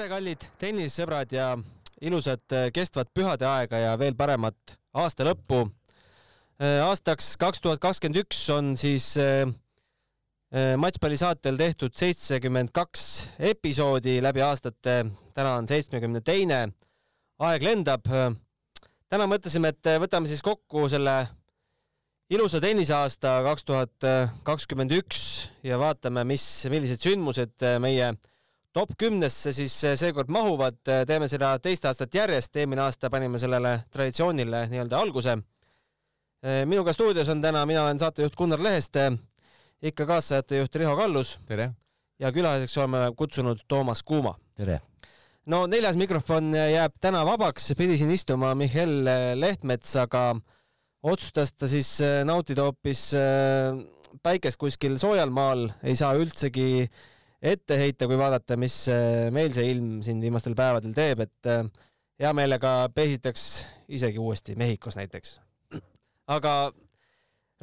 tere, kallid tennisesõbrad ja ilusat äh, kestvat pühade aega ja veel paremat aasta lõppu. Äh, aastaks kaks tuhat kakskümmend üks on siis äh, Matšpalli saatel tehtud seitsekümmend kaks episoodi läbi aastate, täna on seitsmekümne teine. aeg lendab. täna mõtlesime, et võtame siis kokku selle ilusa tenniseaasta kaks tuhat kakskümmend üks ja vaatame, mis, millised sündmused meie top kümnesse siis eh, seekord mahuvad, eh, teeme seda teist aastat järjest, eelmine aasta panime sellele traditsioonile nii-öelda alguse. Eh, minuga stuudios on täna, mina olen saatejuht Gunnar Leheste, ikka kaassaatejuht Riho Kallus. tere! ja külaliseks oleme kutsunud Toomas Kuuma. tere! no neljas mikrofon jääb täna vabaks, pidi siin istuma Mihhail Lehtmets, aga otsustas ta siis nautida hoopis päikest kuskil soojal maal, ei saa üldsegi äh, ette heita, kui vaadata, mis äh, meil see ilm siin viimastel päevadel teeb, et äh, hea meelega pesitaks isegi uuesti Mehhikos näiteks. aga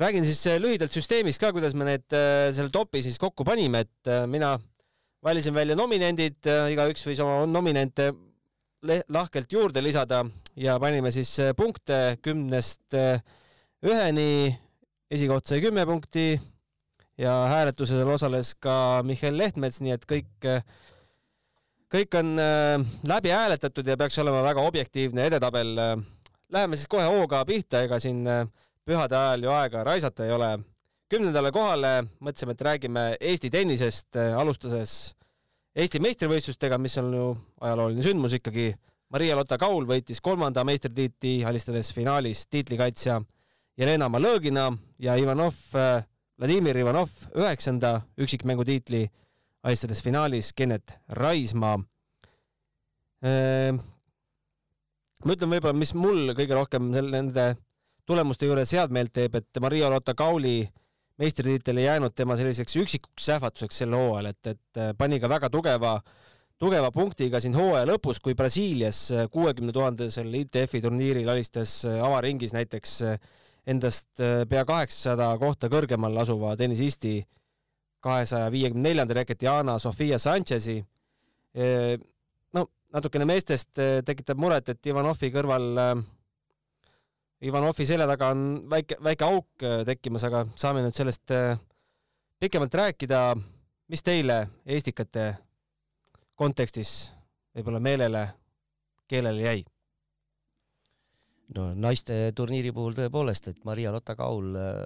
räägin siis äh, lühidalt süsteemist ka, kuidas me need, selle topi siis kokku panime, et mina valisin välja nominendid, igaüks võis oma nominente lahkelt juurde lisada ja panime siis punkte kümnest üheni, esikoht sai kümme punkti, ja hääletusel osales ka Mihhail Lehtmets, nii et kõik, kõik on äh, läbi hääletatud ja peaks olema väga objektiivne edetabel. Läheme siis kohe hooga pihta, ega siin äh, pühade ajal ju aega raisata ei ole. kümnendale kohale mõtlesime, et räägime Eesti tennisest, äh, alustades Eesti meistrivõistlustega, mis on ju ajalooline sündmus ikkagi. Maria-Lotta Kaul võitis kolmanda meistritiitli, alistades finaalis tiitlikaitsja Jelena Malõgina ja Ivanov Vladimir Ivanov üheksanda üksikmängutiitli, alistades finaalis Kennet Raismaa. Ehm, ma ütlen võib-olla, mis mul kõige rohkem selle, nende tulemuste juures head meelt teeb, et Maria Lotta Kauli meistritiitel ei jäänud tema selliseks üksikuks sähvatuseks sel hooajal, et, et äh, pani ka väga tugeva, tugeva punktiga siin hooaja lõpus, kui Brasiilias äh, kuuekümne tuhandesel ITF-i turniiril alistas äh, avaringis näiteks endast äh, pea kaheksasada kohta kõrgemal asuva tennisisti, kahesaja viiekümne neljanda reketi Yana Sofia Sanchez'i. Äh, no natukene meestest äh, tekitab muret, et Ivanovi kõrval, Ivanovi selja taga on väike, väike auk tekkimas, aga saame nüüd sellest pikemalt rääkida. mis teile Eestikate kontekstis võib-olla meelele, keelele jäi? No naiste turniiri puhul tõepoolest, et Maria-Lotta Kaul äh,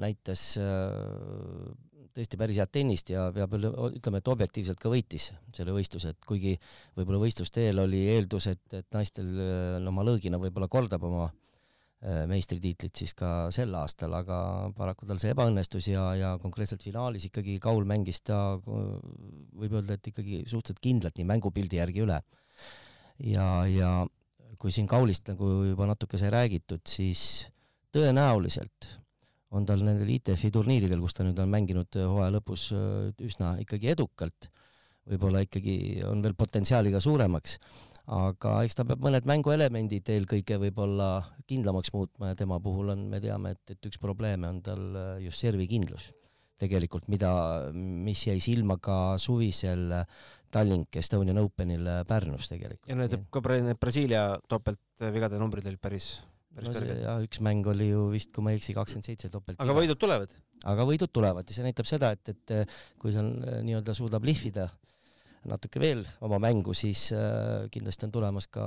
näitas äh, tõesti päris head tennist ja peab ütlema, et objektiivselt ka võitis selle võistluse, et kuigi võib-olla võistluste eel oli eeldus, et, et naistel äh, no Malõgina võib-olla kordab oma meistritiitlit siis ka sel aastal, aga paraku tal see ebaõnnestus ja, ja konkreetselt finaalis ikkagi Kaul mängis ta, võib öelda, et ikkagi suhteliselt kindlalt nii mängupildi järgi üle. ja, ja kui siin Kaulist nagu juba natuke sai räägitud, siis tõenäoliselt on tal nendel ITF-i turniiridel, kus ta nüüd on mänginud hooaja lõpus äh, üsna ikkagi edukalt, võib-olla ikkagi on veel potentsiaali ka suuremaks, aga eks ta peab mõned mänguelemendid eelkõige võib-olla kindlamaks muutma ja tema puhul on, me teame, et, et üks probleeme on tal äh, just servikindlus. Tegelikult, mida, mis jäi silma ka suvisel Tallink Estonian Openil Pärnus tegelikult. ja need ka need Brasiilia topeltvigade numbrid olid päris, päris no kõrged. jah, üks mäng oli ju vist, kui ma ei eksi, kakskümmend seitse topelt. aga võidud tulevad? aga võidud tulevad ja see näitab seda, et, et kui see on nii-öelda suudab lihvida natuke veel oma mängu, siis äh, kindlasti on tulemas ka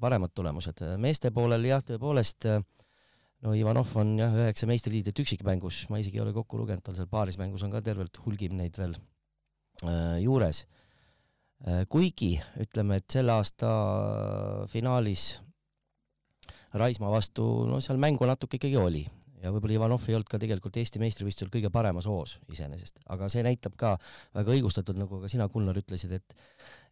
paremad tulemused. meeste poolel jah, tõepoolest äh, no Ivanov on jah, üheksa meistritiitlit üksikmängus, ma isegi ei ole kokku lugenud, tal seal paarismängus on ka tervelt hulgim neid veel äh, juures äh,. Kuigi ütleme, et selle aasta finaalis Raismaa vastu, no seal mängu natuke ikkagi oli. Ja võib-olla Ivanov ei olnud ka tegelikult Eesti meistrivõistlusel kõige paremas hoos iseenesest, aga see näitab ka väga õigustatult, nagu ka sina, Gunnar, ütlesid, et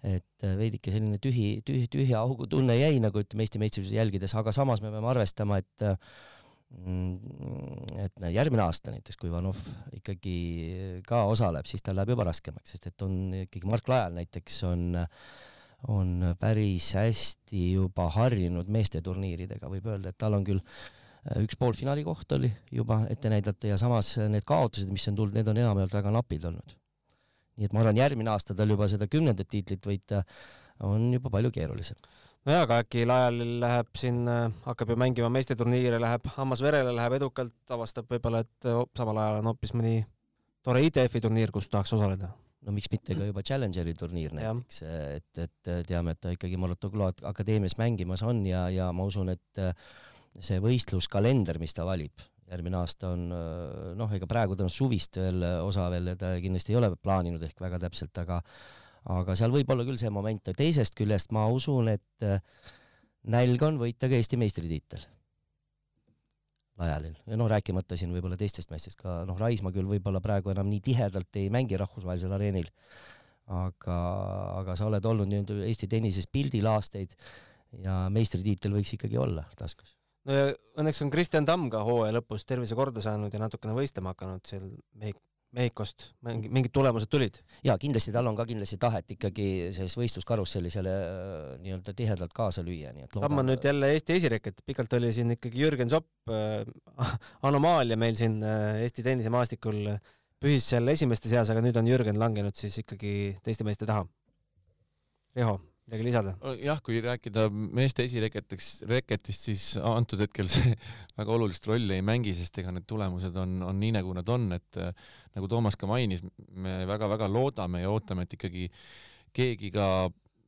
et veidike selline tühi, tühi, tühja augu tunne jäi nagu ütleme Eesti meistrivõistluse jälgides, aga samas me peame arvestama, et et järgmine aasta näiteks, kui Ivanov ikkagi ka osaleb, siis tal läheb juba raskemaks, sest et on ikkagi Mark Lajal näiteks on, on päris hästi juba harjunud meeste turniiridega, võib öelda, et tal on küll äh, üks poolfinaali koht oli juba ette näidata ja samas need kaotused, mis on tulnud, need on enamjaolt väga napid olnud. nii et ma arvan, järgmine aasta tal juba seda kümnendat tiitlit võita on juba palju keerulisem. Nojah, aga äkki Lajalil läheb siin, hakkab ju mängima meistriturniire, läheb hammas verele, läheb edukalt, avastab võib-olla, et samal ajal on hoopis mõni tore ITF-i turniir, kus tahaks osaleda. No miks mitte ka juba Challengeri turniir näiteks, et, et teame, et ta ikkagi Molotoglo akadeemias mängimas on ja, ja ma usun, et see võistluskalender, mis ta valib, järgmine aasta on noh, ega praegu ta on suvist veel osa veel, ta kindlasti ei ole plaaninud ehk väga täpselt, aga aga seal võib olla küll see moment, teisest küljest ma usun, et nälg on võita ka Eesti meistritiitel. Lajalil. Ja noh, rääkimata siin võib-olla teistest meestest ka, noh, Raismaa küll võib-olla praegu enam nii tihedalt ei mängi rahvusvahelisel areenil, aga, aga sa oled olnud nii-öelda Eesti tennises pildil aastaid ja meistritiitel võiks ikkagi olla taskus. No ja õnneks on Kristjan Tamm ka hooaja lõpus tervise korda saanud ja natukene võistlema hakanud seal Mehhik-, Mehhikost, mingi, mingid tulemused tulid? jaa, kindlasti tal on ka kindlasti tahet ikkagi selles võistluskarussellisele äh, nii-öelda tihedalt kaasa lüüa, nii et on nüüd jälle Eesti esireket, pikalt oli siin ikkagi Jürgen Zopp äh,, anomaalia meil siin äh, Eesti tennisemaastikul, pühis seal esimeste seas, aga nüüd on Jürgen langenud siis ikkagi teiste meeste taha. Riho midagi lisada? jah, kui rääkida meeste esireketeks, reketist, siis antud hetkel see väga olulist rolli ei mängi, sest ega need tulemused on, on nii, nagu nad on, et äh, nagu Toomas ka mainis, me väga-väga loodame ja ootame, et ikkagi keegi ka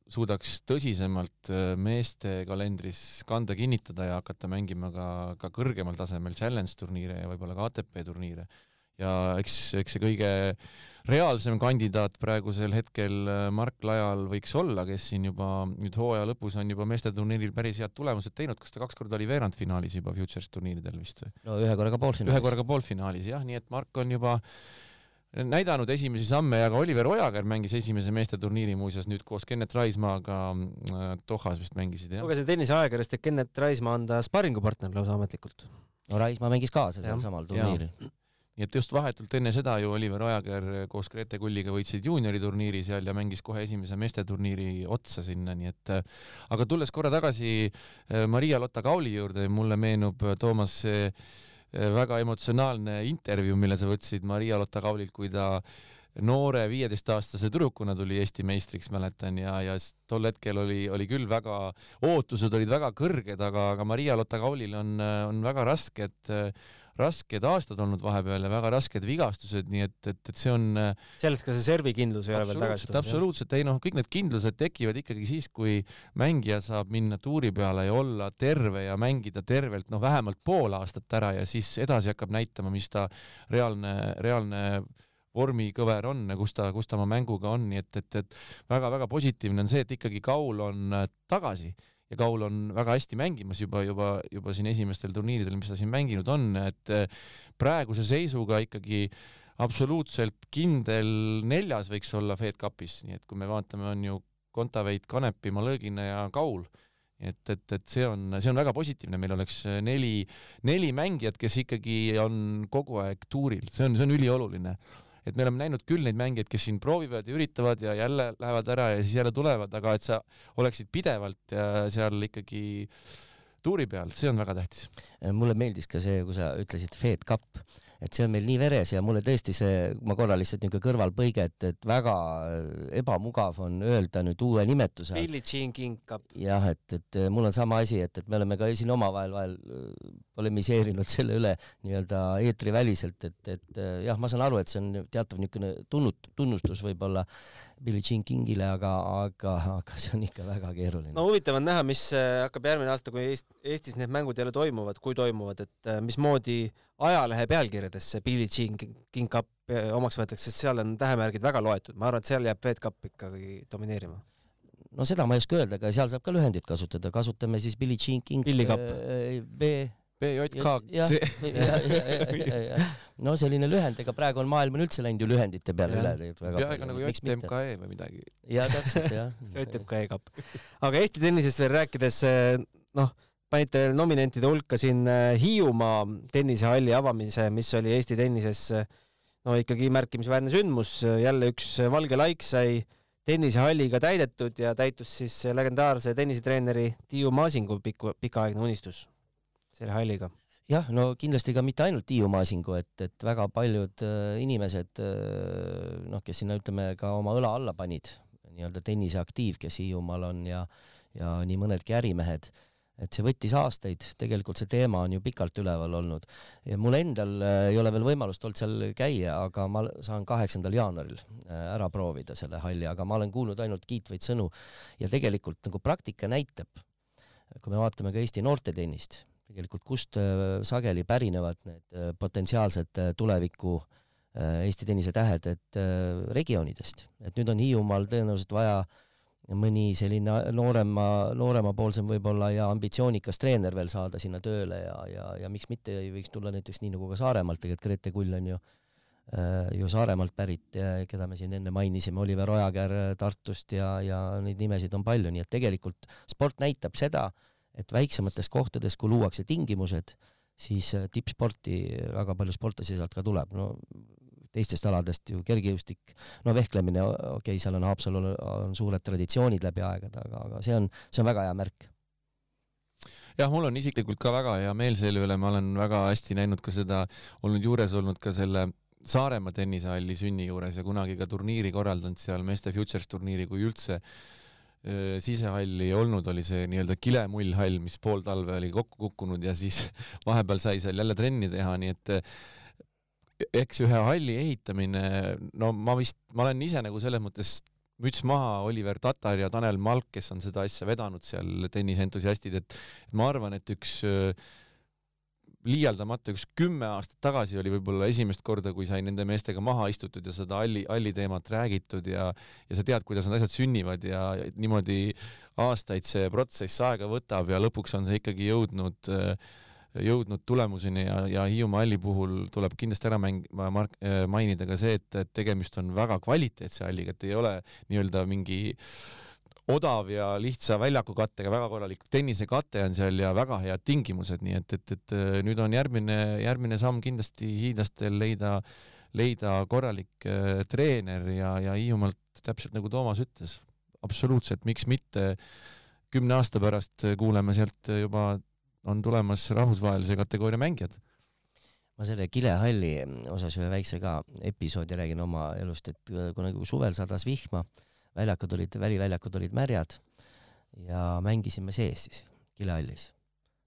suudaks tõsisemalt äh, meeste kalendris kanda kinnitada ja hakata mängima ka, ka kõrgemal tasemel challenge turniire ja võib-olla ka ATP turniire. Ja eks, eks see kõige reaalsem kandidaat praegusel hetkel äh, Mark Lajal võiks olla, kes siin juba nüüd hooaja lõpus on juba meeste turniiril päris head tulemused teinud, kas ta kaks korda oli veerandfinaalis juba Futures turniiridel vist või? no ühe korraga poolfinaalis. ühe korraga poolfinaalis jah, nii et Mark on juba näidanud esimesi samme ja ka Oliver Ojager mängis esimese meeste turniiri muuseas nüüd koos Kennet Raismaaga äh, Dohas vist mängisid jah. lugesin tenniseajakirjast, et Kennet Raismaa on ta sparringupartner lausa ametlikult. no Raismaa mängis kaasa seal samal turniiril nii et just vahetult enne seda ju Oliver Ojager koos Grete Kulliga võitsid juunioriturniiri seal ja mängis kohe esimese meesteturniiri otsa sinna, nii et aga tulles korra tagasi äh, Maria-Lotta Kauli juurde, mulle meenub, äh, Toomas, äh, väga emotsionaalne intervjuu, mille sa võtsid Maria-Lotta Kaulilt, kui ta noore viieteistaastase tüdrukuna tuli Eesti meistriks, mäletan, ja, ja tol hetkel oli, oli küll väga, ootused olid väga kõrged, aga, aga Maria-Lotta Kaulil on, on väga rasked rasked aastad olnud vahepeal ja väga rasked vigastused, nii et, et, et see on sellest ka see servikindlus ei ole veel tagasi tulnud. absoluutselt, ei noh, kõik need kindlused tekivad ikkagi siis, kui mängija saab minna tuuri peale ja olla terve ja mängida tervelt noh, vähemalt pool aastat ära ja siis edasi hakkab näitama, mis ta reaalne, reaalne vormikõver on, kus ta, kus ta oma mänguga on, nii et, et, et väga-väga positiivne on see, et ikkagi Kaul on tagasi ja Kaul on väga hästi mängimas juba, juba, juba siin esimestel turniiridel, mis ta siin mänginud on, et eh, praeguse seisuga ikkagi absoluutselt kindel neljas võiks olla Fed Cupis, nii et kui me vaatame, on ju Kontaveit, Kanepi, Malõgina ja Kaul et, et, et see on, see on väga positiivne, meil oleks neli, neli mängijat, kes ikkagi on kogu aeg tuuril, see on, see on ülioluline et me oleme näinud küll neid mängijaid, kes siin proovivad ja üritavad ja jälle lähevad ära ja siis jälle tulevad, aga et sa oleksid pidevalt seal ikkagi tuuri peal, see on väga tähtis. mulle meeldis ka see, kui sa ütlesid Fed Cup et see on meil nii veres ja mulle tõesti see, ma korra lihtsalt niisugune kõrvalpõige, et, et väga ebamugav on öelda nüüd uue nimetuse. Billie Jean King Cup. jah, et, et mul on sama asi, et, et me oleme ka siin omavahel vahel äh, polemiseerinud selle üle nii-öelda eetriväliselt, et, et äh, jah, ma saan aru, et see on teatav niisugune tunnut-, tunnustus võib-olla Billie Jean Kingile, aga, aga, aga see on ikka väga keeruline. no huvitav on näha, mis äh, hakkab järgmine aasta, kui Eest, Eestis need mängud jälle toimuvad, kui toimuvad, et äh, mismoodi ajalehe pealkirjades see Billie Jean King Cup äh, omaks võetakse, sest seal on tähemärgid väga loetud, ma arvan, et seal jääb Fed Cup ikkagi domineerima no seda ma ei oska öelda, aga seal saab ka lühendit kasutada, kasutame siis Billie Jean King Billy Cup. B BJK. no selline lühend, ega praegu on maailm on üldse läinud ju lühendite peale üle. peaaegu nagu JTMKE või midagi. ja täpselt jah JTMKE kapp. aga Eesti tennisest veel rääkides, noh, panite nominentide hulka siin eh, Hiiumaa tennisehalli avamise, mis oli Eesti tennises no ikkagi märkimisväärne sündmus, jälle üks valge laik sai tennisehalliga täidetud ja täitus siis legendaarse tennisetreeneri Tiiu Maasingu pikku, pikaaegne unistus selle halliga. jah, no kindlasti ka mitte ainult Hiiu Maasingu, et, et väga paljud äh, inimesed äh, noh, kes sinna ütleme ka oma õla alla panid, nii-öelda tenniseaktiiv, kes Hiiumaal on ja ja nii mõnedki ärimehed, et see võttis aastaid, tegelikult see teema on ju pikalt üleval olnud. Mul endal äh, ei ole veel võimalust olnud seal käia, aga ma saan kaheksandal jaanuaril ära proovida selle halli, aga ma olen kuulnud ainult kiitvaid sõnu. Ja tegelikult nagu praktika näitab, kui me vaatame ka Eesti noortetennist tegelikult kust äh, sageli pärinevad need äh, potentsiaalsed äh, tuleviku Eesti tennise tähed, et regioonidest, et nüüd on Hiiumaal tõenäoliselt vaja mõni selline noorema, nooremapoolsem võib-olla ja ambitsioonikas treener veel saada sinna tööle ja, ja, ja miks mitte ei võiks tulla näiteks nii nagu ka Saaremaalt, tegelikult Grete Kull on ju ju Saaremaalt pärit, keda me siin enne mainisime, Oliver Ojakäär Tartust ja, ja neid nimesid on palju, nii et tegelikult sport näitab seda, et väiksemates kohtades, kui luuakse tingimused, siis äh, tippsporti väga palju sportlasi sealt ka tuleb, no teistest aladest ju kergejõustik, no vehklemine, okei okay,, seal on Haapsalul on suured traditsioonid läbi aegade, aga, aga see on, see on väga hea märk. Jah, mul on isiklikult ka väga hea meel selle üle, ma olen väga hästi näinud ka seda, olnud juures olnud ka selle Saaremaa tennisehalli sünni juures ja kunagi ka turniiri korraldanud seal, meeste Futures turniiri, kui üldse sisehalli ei olnud, oli see nii-öelda kilemullhall, mis pool talve oli kokku kukkunud ja siis vahepeal sai seal jälle trenni teha, nii et eks ühe halli ehitamine, no ma vist, ma olen ise nagu selles mõttes müts maha Oliver Tatar ja Tanel Malk, kes on seda asja vedanud seal, tenniseentusiastid, et ma arvan, et üks äh, liialdamata, üks kümme aastat tagasi oli võib-olla esimest korda, kui sai nende meestega maha istutud ja seda halli, halli teemat räägitud ja ja sa tead, kuidas need asjad sünnivad ja, ja niimoodi aastaid see protsess aega võtab ja lõpuks on see ikkagi jõudnud jõudnud tulemuseni ja, ja Hiiumaa halli puhul tuleb kindlasti ära mäng-, mark-, mainida ka see, et, et tegemist on väga kvaliteetse halliga, et ei ole nii-öelda mingi äh, odav ja lihtsa väljakukattega, väga korralik tennisekate on seal ja väga head tingimused, nii et, et, et äh, nüüd on järgmine, järgmine samm kindlasti hiidlastel leida, leida korralik äh, treener ja, ja Hiiumaalt täpselt nagu Toomas ütles, absoluutselt, miks mitte kümne aasta pärast kuuleme sealt juba, on tulemas rahvusvahelise kategooria mängijad ma selle kilehalli osas ühe väikse ka episoodi räägin oma elust, et äh, kunagi suvel sadas vihma väljakud olid, väliväljakud olid märjad ja mängisime sees siis, kilehallis.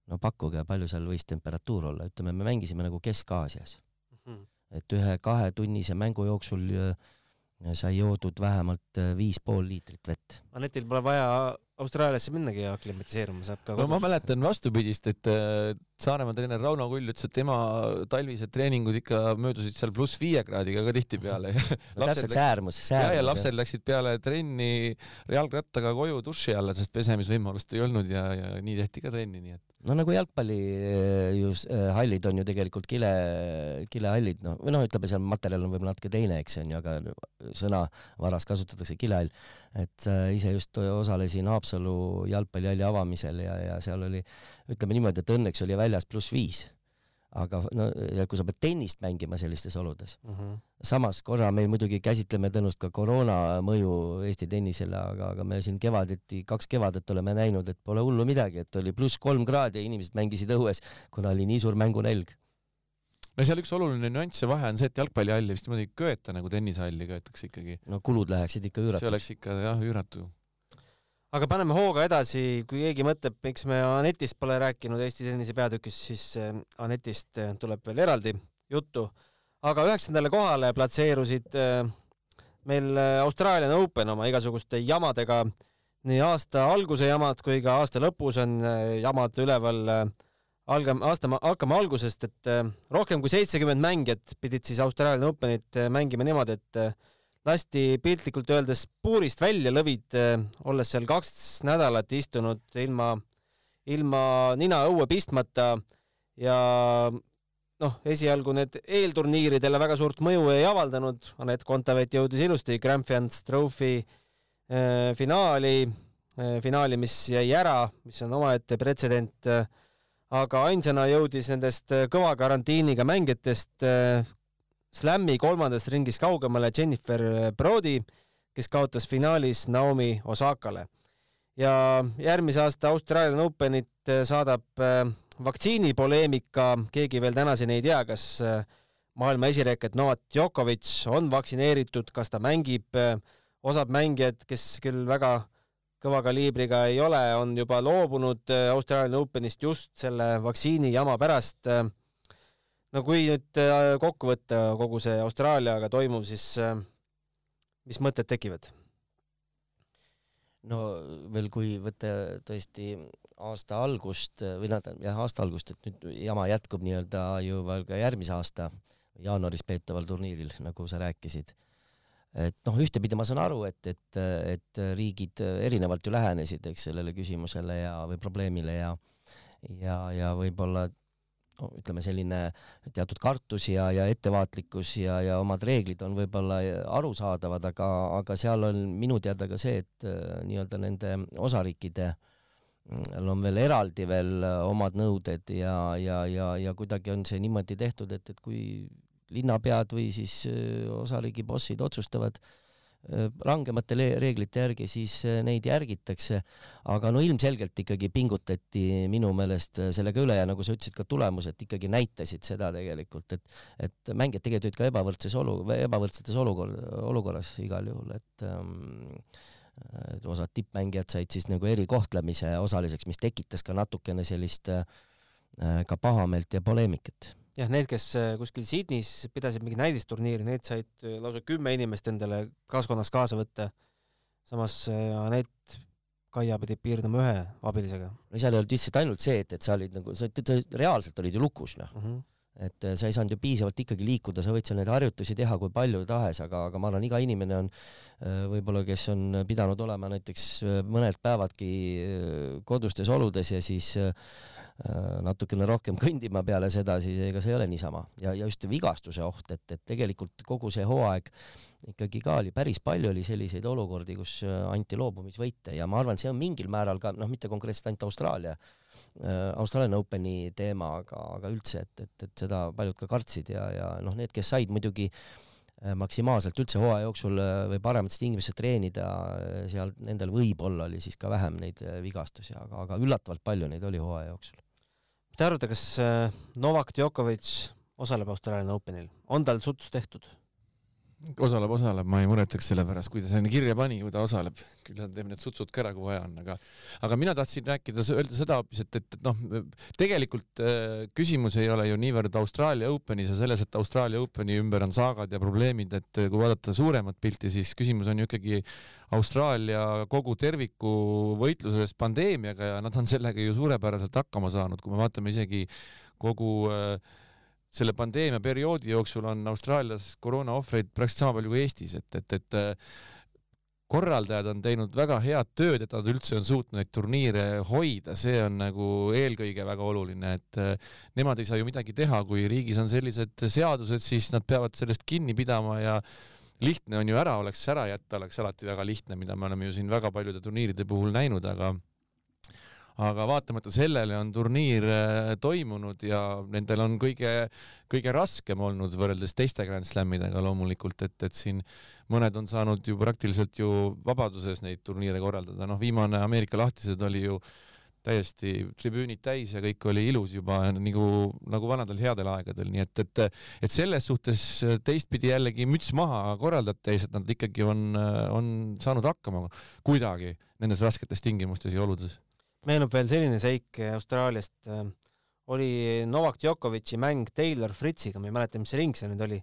no pakkuge, palju seal võis temperatuur olla, ütleme, me mängisime nagu Kesk-Aasias mm. -hmm. et ühe-kahetunnise mängu jooksul äh, sai joodud vähemalt äh, viis pool liitrit vett. Anetil pole vaja Austraaliasse minnagi ja aklimatiseeruma saab ka no ma mäletan vastupidist, et äh, Saaremaa treener Rauno Kull ütles, et tema talvised treeningud ikka möödusid seal pluss viie kraadiga ka tihtipeale no täpselt see äärmus, see äärmus. ja, ja lapsed läksid peale trenni jalgrattaga koju duši alla, sest pesemisvõimalust ei olnud ja, ja nii tehti ka trenni, nii et no nagu jalgpalli eh, ju eh, hallid on ju tegelikult kile, kilehallid, noh, või noh, ütleme seal materjal on võib-olla natuke teine, eks on ju, aga sõnavaras kasutatakse kilehall. et äh, ise just osalesin Haapsalu jalgpallihalli avamisel ja, ja seal oli, ütleme niimoodi, et õnneks oli väljas pluss viis aga no ja kui sa pead tennist mängima sellistes oludes. Mhm. -huh. samas korra me muidugi käsitleme tõenäoliselt ka koroona mõju Eesti tennisele, aga, aga me siin kevadeti, kaks kevadet oleme näinud, et pole hullu midagi, et oli pluss kolm kraadi ja inimesed mängisid õues, kuna oli nii suur mängunälg. no seal üks oluline nüanss ja vahe on see, et jalgpallihalli vist niimoodi ei köeta nagu tennisehalli köetakse ikkagi. no kulud läheksid ikka üüratuks. see oleks ikka jah, üüratu aga paneme hooga edasi, kui keegi mõtleb, miks me Anetist pole rääkinud Eesti tennise peatükis, siis äh, Anetist äh, tuleb veel eraldi juttu. aga üheksandale kohale platseerusid äh, meil Australian Open oma igasuguste jamadega. nii aasta alguse jamad kui ka aasta lõpus on jamad üleval. algame, aasta, hakkame algusest, et rohkem kui seitsekümmend mängijat pidid siis Australian Openit mängima niimoodi, et lasti piltlikult öeldes puurist välja lõvid, eh, olles seal kaks nädalat istunud ilma, ilma nina õue pistmata ja noh, esialgu need eelturniiridele väga suurt mõju ei avaldanud, Anett Kontaveit jõudis ilusti Grampians Trophy äh, finaali äh,, finaali, mis jäi ära, mis on omaette pretsedent äh,, aga ainsana jõudis nendest kõva karantiiniga mängijatest Slam'i kolmandast ringist kaugemale Jennifer Brody, kes kaotas finaalis Naomi Osakale. ja järgmise aasta Australian Openit saadab äh, vaktsiinipoleemika, keegi veel tänaseni ei tea, kas äh, maailma esireket Novak Djokovic on vaktsineeritud, kas ta mängib, osad mängijad, kes küll väga kõva kaliibriga ei ole, on juba loobunud Austraalia Openist just selle vaktsiini jama pärast. No kui nüüd kokku võtta kogu see Austraaliaga toimuv, siis mis mõtted tekivad? no veel, kui võtta tõesti aasta algust või noh, jah, aasta algust, et nüüd jama jätkub nii-öelda ju veel ka järgmise aasta jaanuaris peetaval turniiril, nagu sa rääkisid. et noh, ühtepidi ma saan aru, et, et, et riigid erinevalt ju lähenesid, eks, sellele küsimusele ja, või probleemile ja ja, ja võib-olla no ütleme, selline teatud kartus ja, ja ettevaatlikkus ja, ja omad reeglid on võib-olla arusaadavad, aga, aga seal on minu teada ka see, et äh, nii-öelda nende osariikide mm, on veel eraldi veel äh, omad nõuded ja, ja, ja, ja kuidagi on see niimoodi tehtud, et, et kui linnapead või siis äh, osariigi bossid otsustavad äh, rangemate reeglite järgi, siis äh, neid järgitakse. aga no ilmselgelt ikkagi pingutati minu meelest äh, sellega üle ja nagu sa ütlesid, ka tulemused ikkagi näitasid seda tegelikult, et, et mängijad tegelikult olid ka ebavõrdses olu, ebavõrdsetes olukord, olukorras igal juhul, et ähm, osad tippmängijad said siis nagu erikohtlemise osaliseks, mis tekitas ka natukene sellist äh, ka pahameelt ja poleemikat jah, need, kes äh, kuskil Sydneys pidasid mingit näidisturniiri, need said äh, lausa kümme inimest endale kaaskonnas kaasa võtta. samas äh, Anett Kaia pidi piirduma ühe abilisega. no seal ei olnud lihtsalt ainult see, et, et sa olid nagu, sa, sa reaalselt olid ju lukus, noh mm. -hmm et sa ei saanud ju piisavalt ikkagi liikuda, sa võid seal neid harjutusi teha kui palju tahes, aga, aga ma arvan, iga inimene on võib-olla, kes on pidanud olema näiteks mõned päevadki kodustes oludes ja siis Äh, natukene rohkem kõndima peale seda, siis ega see ei ole niisama. Ja, ja just vigastuse oht, et, et tegelikult kogu see hooaeg ikkagi ka oli päris palju oli selliseid olukordi, kus äh, anti loobumisvõite. Ja ma arvan, see on mingil määral ka noh, mitte konkreetselt ainult Austraalia äh,, Australian Openi teema, aga, aga üldse, et, et, et seda paljud ka kartsid ja, ja noh, need, kes said muidugi äh, maksimaalselt üldse hooaja jooksul või paremates tingimustes treenida, seal nendel võib-olla oli siis ka vähem neid vigastusi, aga, aga üllatavalt palju neid oli hooaja jooksul mis te arvate, kas äh, Novak Djokovic osaleb Austraalia Openil, on tal suts tehtud? Osaleb, osaleb, ma ei muretseks selle pärast, kui ta sinna kirja pani, kui ta osaleb, küll ta teeb need sutsud ka ära, kui vaja on, aga aga mina tahtsin rääkida, öelda seda hoopis, et, et, et noh, tegelikult äh, küsimus ei ole ju niivõrd Austraalia Openis ja selles, et Austraalia Openi ümber on saagad ja probleemid, et kui vaadata suuremat pilti, siis küsimus on ju ikkagi Austraalia kogu terviku võitluses pandeemiaga ja nad on sellega ju suurepäraselt hakkama saanud, kui me vaatame isegi kogu äh, selle pandeemia perioodi jooksul on Austraalias koroonaohvreid praktiliselt sama palju kui Eestis, et, et, et äh, korraldajad on teinud väga head tööd, et nad üldse on suutnud neid turniire hoida, see on nagu eelkõige väga oluline, et äh, nemad ei saa ju midagi teha, kui riigis on sellised seadused, siis nad peavad sellest kinni pidama ja lihtne on ju ära, oleks ära jätta, oleks alati väga lihtne, mida me oleme ju siin väga paljude turniiride puhul näinud, aga aga vaatamata sellele on turniir äh, toimunud ja nendel on kõige, kõige raskem olnud võrreldes teiste Grand Slamidega loomulikult, et, et siin mõned on saanud ju praktiliselt ju vabaduses neid turniire korraldada, noh, viimane Ameerika lahtised oli ju täiesti tribüünid täis ja kõik oli ilus juba nagu, nagu vanadel headel aegadel, nii et, et, et selles suhtes teistpidi jällegi müts maha korraldajate ees, et nad ikkagi on, on saanud hakkama kuidagi nendes rasketes tingimustes ja oludes meenub veel selline seik Austraaliast, äh, oli Novak Djokovic'i mäng Taylor Fritziga, ma ei mäleta, mis ring see nüüd oli.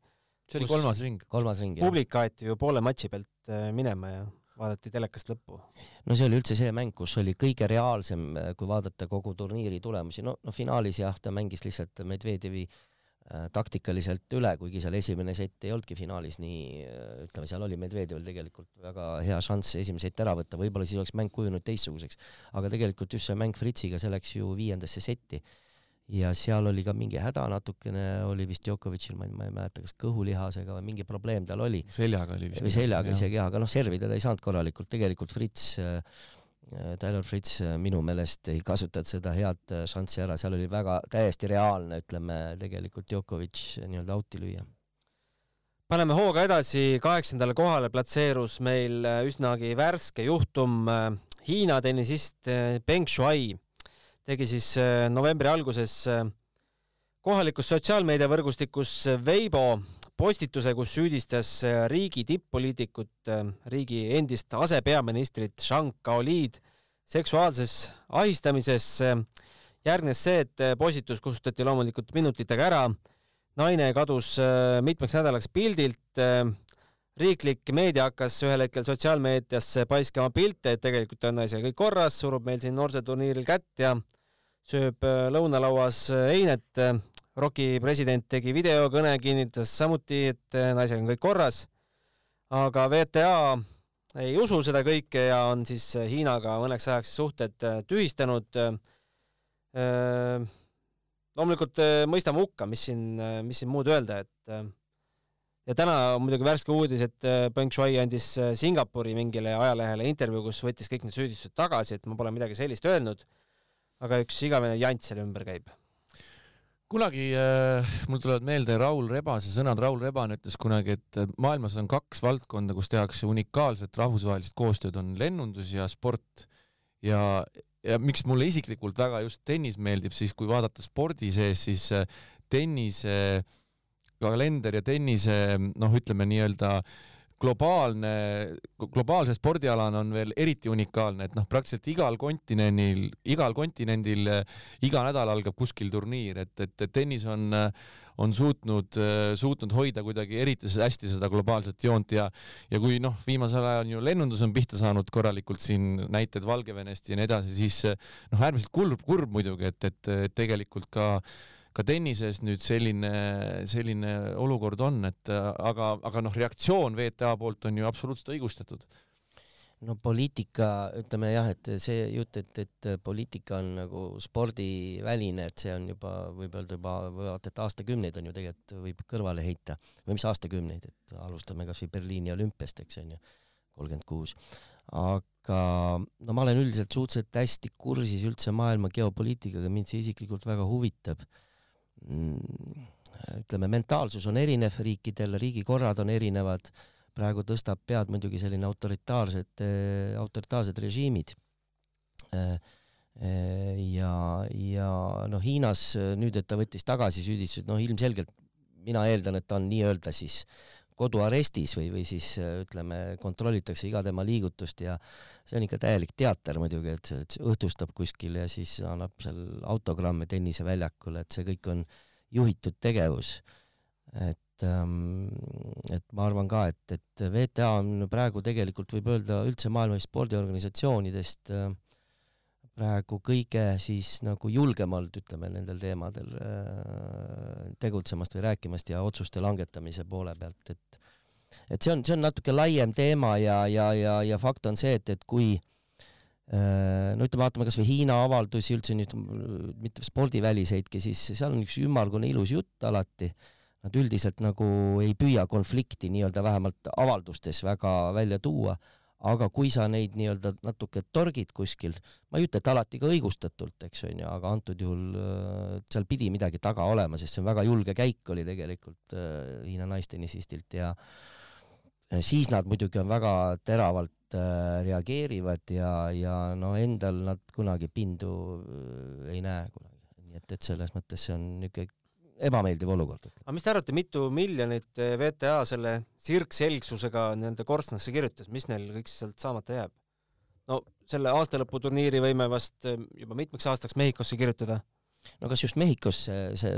see oli kolmas ring. kolmas ring, jah. publik aeti ju poole matši pealt äh, minema ja vaadati telekast lõppu. no see oli üldse see mäng, kus oli kõige reaalsem, kui vaadata kogu turniiri tulemusi, no, no finaalis jah, ta mängis lihtsalt Medvedjevi Äh, taktikaliselt üle, kuigi seal esimene sett ei olnudki finaalis nii, äh, ütleme, seal oli Medvedjevil tegelikult väga hea šanss esimene sett ära võtta, võib-olla siis oleks mäng kujunenud teistsuguseks. aga tegelikult just see mäng Fritsiga, see läks ju viiendasse setti ja seal oli ka mingi häda natukene, oli vist Djokovicil, ma ei, mäleta, kas kõhulihasega või mingi probleem tal oli. seljaga oli vist. või seljaga isegi jah, aga noh, servida ta ei saanud korralikult, tegelikult Frits äh, Äh, Taylor Fritz äh, minu meelest ei kasutanud seda head äh, šanssi ära, seal oli väga täiesti reaalne, ütleme tegelikult Djokovic nii-öelda out'i lüüa. paneme hooga edasi, kaheksandale kohale platseerus meil üsnagi värske juhtum, Hiina tennisist Peng Shuai. tegi siis novembri alguses kohalikus sotsiaalmeediavõrgustikus Weibo postituse, kus süüdistas riigi tipp-poliitikut, riigi endist asepeaministrit Jean Gaolid seksuaalses ahistamises. järgnes see, et postitus kustutati loomulikult minutitega ära. naine kadus mitmeks nädalaks pildilt riiklik meedia hakkas ühel hetkel sotsiaalmeediasse paiskama pilte, et tegelikult on naisega kõik korras, surub meil siin noorsooturniiril kätt ja sööb äh, lõunalauas äh, einet. ROK-i president tegi videokõne, kinnitas samuti, et äh, naisega on kõik korras. aga VTA ei usu seda kõike ja on siis Hiinaga mõneks ajaks suhted tühistanud. loomulikult mõistame hukka, mis siin, mis siin muud öelda, et ja täna on muidugi värske uudis, et äh, Peng Shuai andis äh, Singapuri mingile ajalehele intervjuu, kus võttis kõik need süüdistused tagasi, et ma pole midagi sellist öelnud. aga üks igavene jant selle ümber käib. Kunagi äh, mul tulevad meelde Raul Rebase sõnad, Raul Rebane ütles kunagi, et äh, maailmas on kaks valdkonda, kus tehakse unikaalset rahvusvahelist koostööd, on lennundus ja sport. ja, ja miks mulle isiklikult väga just tennis meeldib, siis kui vaadata spordi sees, siis tennise äh, kalender ja tennise noh, ütleme nii-öelda globaalne, globaalse spordialana on veel eriti unikaalne, et noh, praktiliselt igal kontinendil, igal kontinendil iga nädal algab kuskil turniir, et, et, et tennis on, on suutnud, suutnud hoida kuidagi eriti hästi seda globaalset joont ja, ja kui noh, viimasel ajal ju lennundus on pihta saanud korralikult siin näited Valgevenest ja nii edasi, siis noh, äärmiselt kurb, kurb muidugi, et, et, et tegelikult ka äh, ka tennises nüüd selline, selline olukord on, et aga, aga noh, reaktsioon VTA poolt on ju absoluutselt õigustatud no poliitika, ütleme jah, et see jutt, et, et poliitika on nagu spordiväline, et see on juba, võib öelda juba, vaata, et aastakümneid on ju tegelikult, võib kõrvale heita. või mis aastakümneid, et alustame kasvõi Berliini olümpiast, eks on ju, kolmkümmend kuus. aga no ma olen üldiselt suhteliselt hästi kursis üldse maailma geopoliitikaga, mind see isiklikult väga huvitab ütleme, mentaalsus on erinev riikidel, riigikorrad on erinevad, praegu tõstab pead muidugi selline autoritaarsed, autoritaarsed režiimid. ja, ja noh, Hiinas nüüd, et ta võttis tagasi süüdistused, noh ilmselgelt mina eeldan, et ta on nii-öelda siis koduarestis või, või siis ütleme, kontrollitakse iga tema liigutust ja see on ikka täielik teater muidugi, et õhtustab kuskil ja siis annab seal autogramme tenniseväljakule, et see kõik on juhitud tegevus. et ähm, et ma arvan ka, et, et VTA on praegu tegelikult võib öelda üldse maailma spordiorganisatsioonidest äh, praegu kõige siis nagu julgemalt, ütleme, nendel teemadel äh, tegutsemast või rääkimast ja otsuste langetamise poole pealt, et et see on, see on natuke laiem teema ja, ja, ja, ja fakt on see, et, et kui äh, no ütleme, vaatame kasvõi Hiina avaldusi üldse nüüd, mitte spordiväliseidki, siis seal on üks ümmargune ilus jutt alati. Nad üldiselt nagu ei püüa konflikti nii-öelda vähemalt avaldustes väga välja tuua, aga kui sa neid nii-öelda natuke torgid kuskil, ma ei ütle, et alati ka õigustatult, eks onju, aga antud juhul äh, seal pidi midagi taga olema, sest see on väga julge käik oli tegelikult äh, Hiina naistennisistilt ja siis nad muidugi on väga teravalt äh, reageerivad ja, ja no endal nad kunagi pindu ei näe kunagi, nii et, et selles mõttes see on niisugune ebameeldiv olukord. aga mis te arvate, mitu miljonit VTA selle sirgselgsusega nii-öelda korstnasse kirjutas, mis neil kõik sealt saamata jääb? no selle aastalõputurniiri võime vast juba mitmeks aastaks Mehhikosse kirjutada no kas just Mehhikos see,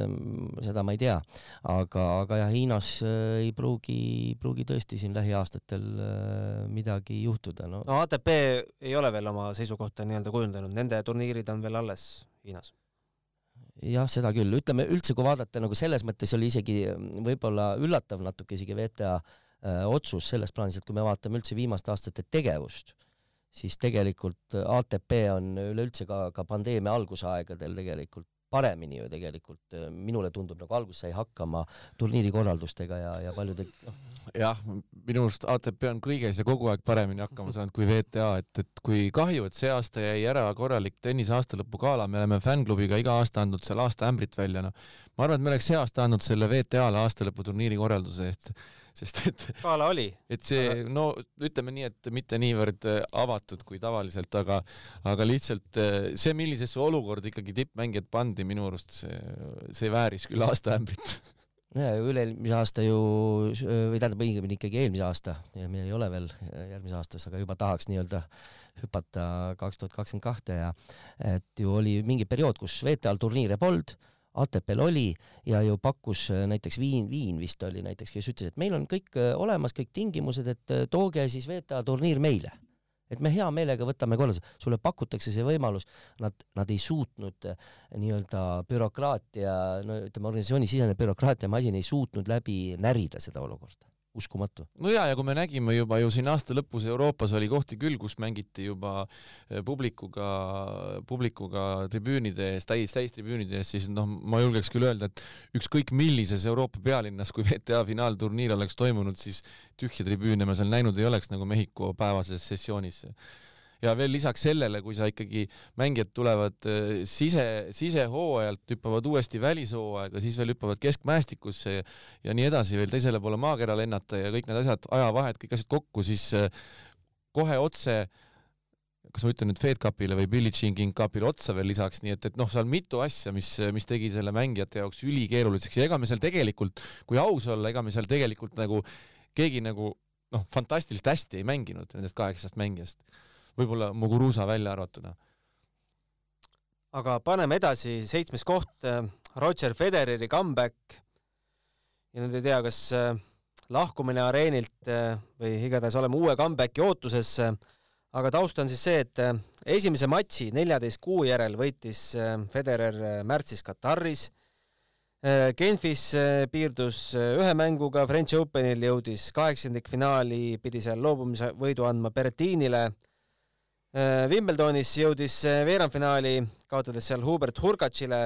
seda ma ei tea, aga, aga jah, Hiinas äh, ei pruugi, pruugi tõesti siin lähiaastatel äh, midagi juhtuda, no. no ATP ei ole veel oma seisukohta nii-öelda kujundanud, nende turniirid on veel alles Hiinas jah, seda küll, ütleme üldse, kui vaadata nagu selles mõttes oli isegi mm, võib-olla üllatav natuke isegi VTA äh, otsus selles plaanis, et kui me vaatame üldse viimaste aastate tegevust, siis tegelikult ATP on üleüldse ka, ka pandeemia algusaegadel tegelikult paremini ju tegelikult, minule tundub nagu alguses sai hakkama turniiri korraldustega ja, ja paljude noh. jah, minu arust ATP on kõiges ja kogu aeg paremini hakkama saanud kui VTA, et, et kui kahju, et see aasta jäi ära korralik tennise aastalõpugala, me oleme fännklubiga iga aasta andnud seal aasta ämbrit välja, noh. ma arvan, et me oleks see aasta andnud selle VTA-le aastalõputurniiri korralduse eest sest et skala oli. et see, no ütleme nii, et mitte niivõrd äh, avatud kui tavaliselt, aga, aga lihtsalt äh, see, millisesse olukorda ikkagi tippmängijad pandi, minu arust see, see vääris küll aastaämbrit ja üle-eelmise aasta ju, või tähendab õigemini ikkagi eelmise aasta, meil ei ole veel järgmises aastas, aga juba tahaks nii-öelda hüpata kaks tuhat kakskümmend kahte ja et ju oli mingi periood, kus VTA-l turniire polnud ATP-l oli ja ju pakkus näiteks Viin, Viin vist oli näiteks, kes ütles, et meil on kõik olemas, kõik tingimused, et tooge siis VTA turniir meile et me hea meelega võtame korda, sulle pakutakse see võimalus, nad, nad ei suutnud eh, nii-öelda bürokraatia, no ütleme, organisatsiooni sisene bürokraatia masin ei suutnud läbi närida seda olukorda uskumatu. no ja, ja kui me nägime juba ju siin aasta lõpus Euroopas oli kohti küll, kus mängiti juba eh, publikuga, publikuga tribüünide ees, täis, täistribüünide ees, siis noh, ma julgeks küll öelda, et ükskõik millises Euroopa pealinnas, kui VTA finaalturniir oleks toimunud, siis tühje tribüüne me seal näinud ei oleks nagu Mehhiko päevases sessioonis ja veel lisaks sellele, kui sa ikkagi, mängijad tulevad äh, sise, sisehooajalt, hüppavad uuesti välishooaega, siis veel hüppavad keskmäestikusse ja, ja nii edasi, veel teisele poole maakera lennata ja kõik need asjad, ajavahed, kõik asjad kokku, siis äh, kohe otse kas ma ütlen nüüd Fed Cupile või Billie Jean King Cupile otsa veel lisaks, nii et, et noh, seal mitu asja, mis, mis tegi selle mängijate jaoks ülikeeruliseks ja ega me seal tegelikult, kui aus olla, ega me seal tegelikult nagu keegi nagu noh, fantastiliselt hästi ei mänginud nendest kaheksast mängijast võib-olla Muguruza välja arvatuna. aga paneme edasi, seitsmes koht, äh, Roger Federeri comeback. ja nüüd ei tea, kas äh, lahkumine areenilt äh, või igatahes oleme uue comeback'i ootuses. aga taust on siis see, et esimese matši neljateist kuu järel võitis Federer märtsis Kataris. Genfis piirdus ühe mänguga, French Openil jõudis kaheksandikfinaali, pidi seal loobumise võidu andma Berretinile Äh, Wimbledonis jõudis äh, veerandfinaali, kaotades seal Hubert Hurkacile,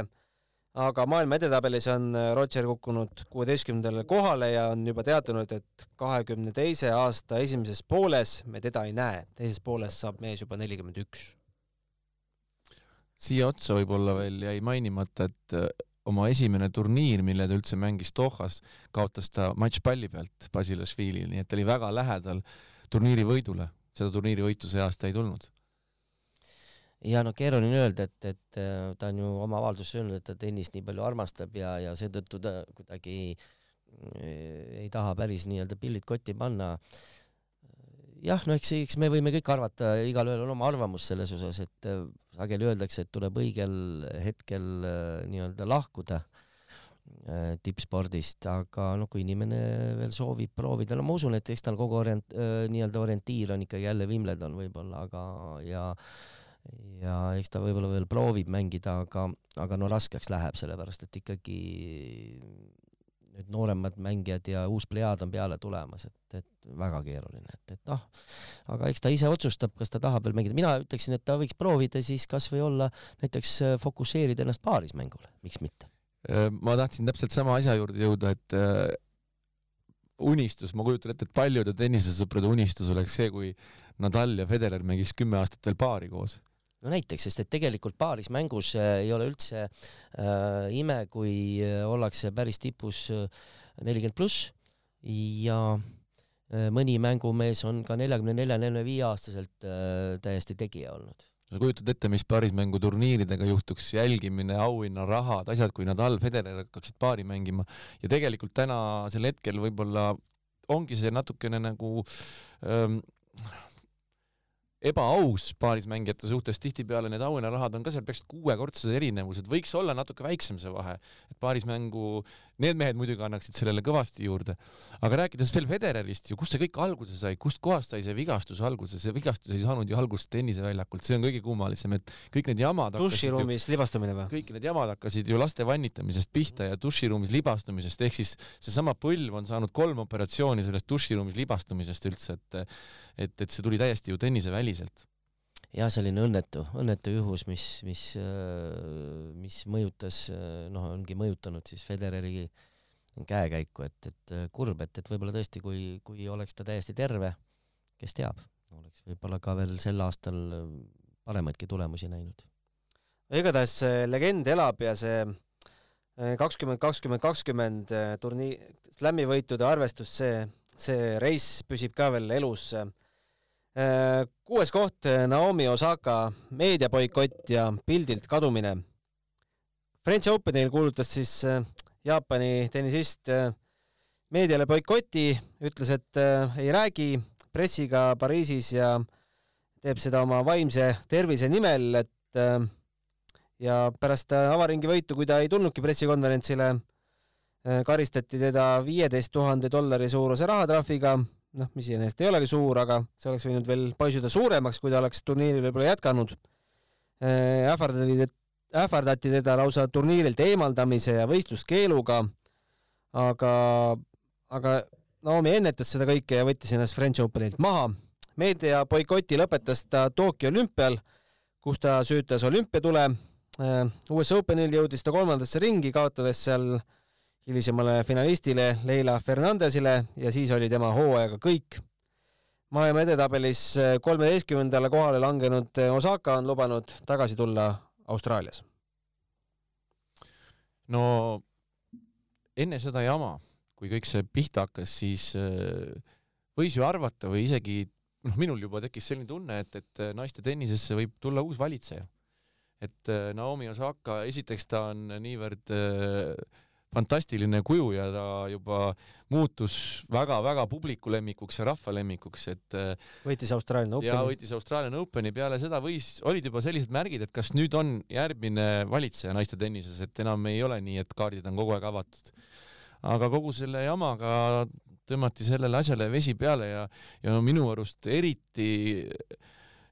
aga maailma edetabelis on äh, Roger kukkunud kuueteistkümnendale kohale ja on juba teatanud, et kahekümne teise aasta esimeses pooles me teda ei näe. teises pooles saab mees juba nelikümmend üks. siia otsa võib-olla veel jäi mainimata, et oma esimene turniir, mille ta üldse mängis Dohas, kaotas ta matšpalli pealt Basilashvilile, nii et ta oli väga lähedal turniiri võidule. seda turniiri võitu see aasta ei tulnud ja no keeruline öelda, et, et äh, ta on ju oma avalduses öelnud, et ta tennist nii palju armastab ja, ja seetõttu ta kuidagi ei, äh, ei taha päris nii-öelda pillid kotti panna. jah, no eks, eks me võime kõik arvata, igalühel on oma arvamus selles osas, et äh, sageli öeldakse, et tuleb õigel hetkel nii-öelda lahkuda tippspordist, aga noh, kui inimene veel soovib proovida, no ma usun, et eks tal kogu orient-, nii-öelda orientiir on ikkagi jälle Wimbledon võib-olla, aga ja ja eks ta võib-olla veel proovib mängida, aga, aga no raskeks läheb, sellepärast et ikkagi nüüd nooremad mängijad ja uus plejaad on peale tulemas, et, et väga keeruline, et, et noh, aga eks ta ise otsustab, kas ta tahab veel mängida, mina ütleksin, et ta võiks proovida siis kas või olla näiteks äh, fokusseerida ennast paarismängule, miks mitte. Äh, ma tahtsin täpselt sama asja juurde jõuda, et äh, unistus, ma kujutan ette, et paljude tennisesõprade unistus oleks see, kui Nadal ja Federer mängiks kümme aastat veel paari koos no näiteks, sest et tegelikult paarismängus äh, ei ole üldse äh, ime, kui äh, ollakse päris tipus äh, nelikümmend pluss. Ja mõni mängumees on ka neljakümne nelja, neljakümne viie aastaselt täiesti tegija olnud. Sa kujutad ette, mis paarismänguturniiridega juhtuks, jälgimine, auhinnarahad, asjad, kui Nadal, Federer hakkaksid paari mängima. Ja tegelikult tänasel hetkel võib-olla ongi see natukene nagu ähm, ebaaus paarismängijate suhtes, tihtipeale need auhinnarahad on ka seal peaaegu kuuekordsed erinevused, võiks olla natuke väiksem see vahe, et paarismängu, need mehed muidugi annaksid sellele kõvasti juurde. aga rääkides veel Federerist ju, kust see kõik alguse sai, kust kohast sai see vigastus alguse, see vigastus ei saanud ju algust tenniseväljakult, see on kõige kummalisem, et kõik need jamad duširuumis libastumine või? kõik need jamad hakkasid ju laste vannitamisest pihta ja duširuumis libastumisest, ehk siis seesama põlv on saanud kolm operatsiooni sellest duširuumis libastumisest üldse, et et, et see tuli täiesti ju tenniseväliselt. Jah, selline õnnetu, õnnetu juhus, mis, mis, mis mõjutas, noh, ongi mõjutanud siis Federeri käekäiku, et, et kurb, et, et võib-olla tõesti, kui, kui oleks ta täiesti terve, kes teab, oleks võib-olla ka veel sel aastal paremaidki tulemusi näinud. igatahes see legend elab ja see kakskümmend, kakskümmend, kakskümmend turniir, slam'i võitude arvestus, see, see reis püsib ka veel elus. Kuues koht Naomi Osaka meediaboikott ja pildilt kadumine. French Openil kuulutas siis Jaapani tennisist meediale boikoti, ütles, et ei räägi pressiga Pariisis ja teeb seda oma vaimse tervise nimel, et ja pärast avaringi võitu, kui ta ei tulnudki pressikonverentsile, karistati teda viieteist tuhande dollari suuruse rahatrahviga, noh, mis iseenesest ei olegi suur, aga see oleks võinud veel paisuda suuremaks, kui ta oleks turniiri võib-olla jätkanud. ähvardati, ähvardati teda lausa turniirilt eemaldamise ja võistluskeeluga, aga, aga Naomi ennetas seda kõike ja võttis ennast French Openilt maha. meedia boikoti lõpetas ta Tokyo olümpial, kus ta süütas olümpiatule Äh, US Openil jõudis ta kolmandasse ringi, kaotades seal hilisemale finalistile Leila Fernandesile ja siis oli tema hooajaga kõik. maailma edetabelis äh, kolmeteistkümnendale kohale langenud äh, Osaka on lubanud tagasi tulla Austraalias. no enne seda jama, kui kõik see pihta hakkas, siis võis ju arvata või isegi noh, minul juba tekkis selline tunne, et, et naiste tennisesse võib tulla uus valitseja et Naomi Osaka, esiteks ta on niivõrd äh, fantastiline kuju ja ta juba muutus väga-väga publiku lemmikuks ja rahva lemmikuks, et äh, võitis Austraalia Openi. ja võitis Austraalia Openi, peale seda võis, olid juba sellised märgid, et kas nüüd on järgmine valitseja naiste tennises, et enam ei ole nii, et kaardid on kogu aeg avatud. aga kogu selle jamaga tõmmati sellele asjale vesi peale ja, ja minu arust eriti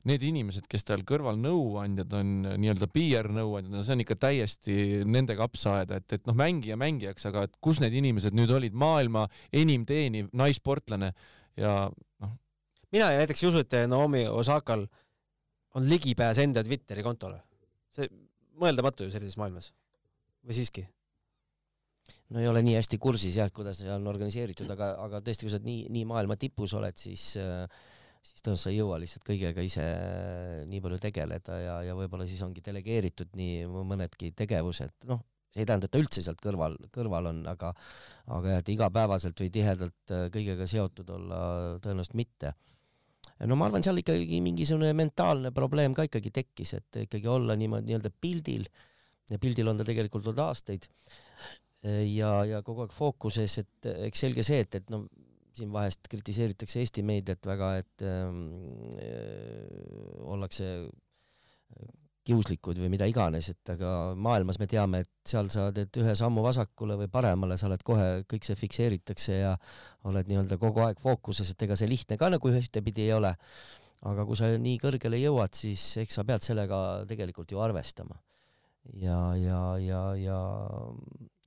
need inimesed, kes tal kõrval nõuandjad on, nii-öelda PR nõuandjad, no see on ikka täiesti nende kapsaaeda, et, et noh, mängija mängijaks, aga et kus need inimesed nüüd olid, maailma enim teeniv naissportlane ja noh. mina näiteks ei usu, et Naomi Osakal on ligipääs enda Twitteri kontole. see mõeldamatu ju sellises maailmas. või siiski? no ei ole nii hästi kursis jah, kuidas see on organiseeritud, aga, aga tõesti, kui sa nii, nii maailma tipus oled, siis äh, siis tõenäoliselt sa ei jõua lihtsalt kõigega ise nii palju tegeleda ja, ja võib-olla siis ongi delegeeritud nii mõnedki tegevused, noh, see ei tähenda, et ta üldse sealt kõrval, kõrval on, aga aga jah, et igapäevaselt või tihedalt äh, kõigega seotud olla tõenäoliselt mitte. no ma arvan, seal ikkagi mingisugune mentaalne probleem ka ikkagi tekkis, et ikkagi olla niimoodi nii-öelda pildil ja pildil on ta tegelikult olnud aastaid ja, ja kogu aeg fookuses, et eks selge see, et, et no siin vahest kritiseeritakse Eesti meediat väga, et ähm, äh, ollakse kiuslikud või mida iganes, et aga maailmas me teame, et seal sa teed ühe sammu vasakule või paremale, sa oled kohe, kõik see fikseeritakse ja oled nii-öelda kogu aeg fookuses, et ega see lihtne ka nagu ühtepidi ei ole. aga kui sa nii kõrgele jõuad, siis eks sa pead sellega tegelikult ju arvestama ja, ja, ja, ja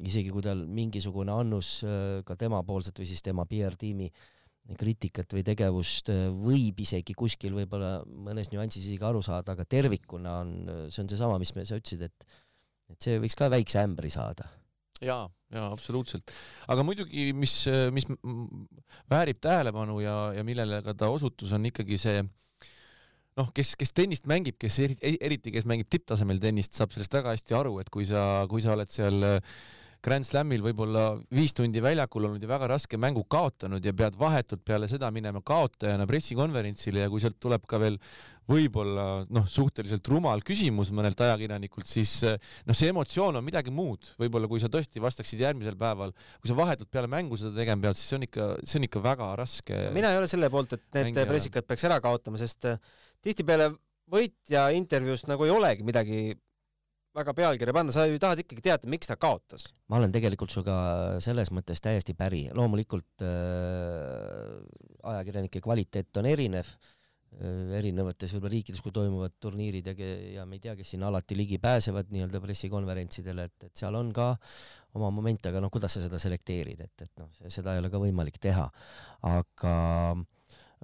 isegi kui tal mingisugune annus äh, ka temapoolset või siis tema PR-tiimi kriitikat või tegevust äh, võib isegi kuskil võib-olla mõnes nüansis isegi aru saada, aga tervikuna on, see on seesama, mis me, sa ütlesid, et et see võiks ka väikse ämbri saada. jaa, jaa, absoluutselt. aga muidugi, mis, mis väärib tähelepanu ja, ja millele ka ta osutus, on ikkagi see noh, kes, kes tennist mängib, kes eriti, eriti kes mängib tipptasemel tennist, saab sellest väga hästi aru, et kui sa, kui sa oled seal äh, Grand Slamil võib-olla viis tundi väljakul olnud ja väga raske mängu kaotanud ja pead vahetult peale seda minema kaotajana pressikonverentsile ja kui sealt tuleb ka veel võib-olla noh, suhteliselt rumal küsimus mõnelt ajakirjanikult, siis äh, noh, see emotsioon on midagi muud. võib-olla kui sa tõesti vastaksid järgmisel päeval, kui sa vahetult peale mängu seda tegema pead, siis see on ikka, see on ikka väga raske. mina ei ole selle poolt, et need mängija... pressikad peaks ära kaotama, sest äh, tihtipeale võitja intervjuust nagu ei olegi midagi väga pealkirja panna, sa ju tahad ikkagi teada, miks ta kaotas. ma olen tegelikult sinuga selles mõttes täiesti päri, loomulikult äh, ajakirjanike kvaliteet on erinev äh, erinevates võib-olla riikides, kui toimuvad turniirid ja, ja me ei tea, kes sinna alati ligi pääsevad nii-öelda pressikonverentsidele, et, et seal on ka oma momente, aga noh, kuidas sa seda selekteerid, et, et noh, seda ei ole ka võimalik teha. aga äh,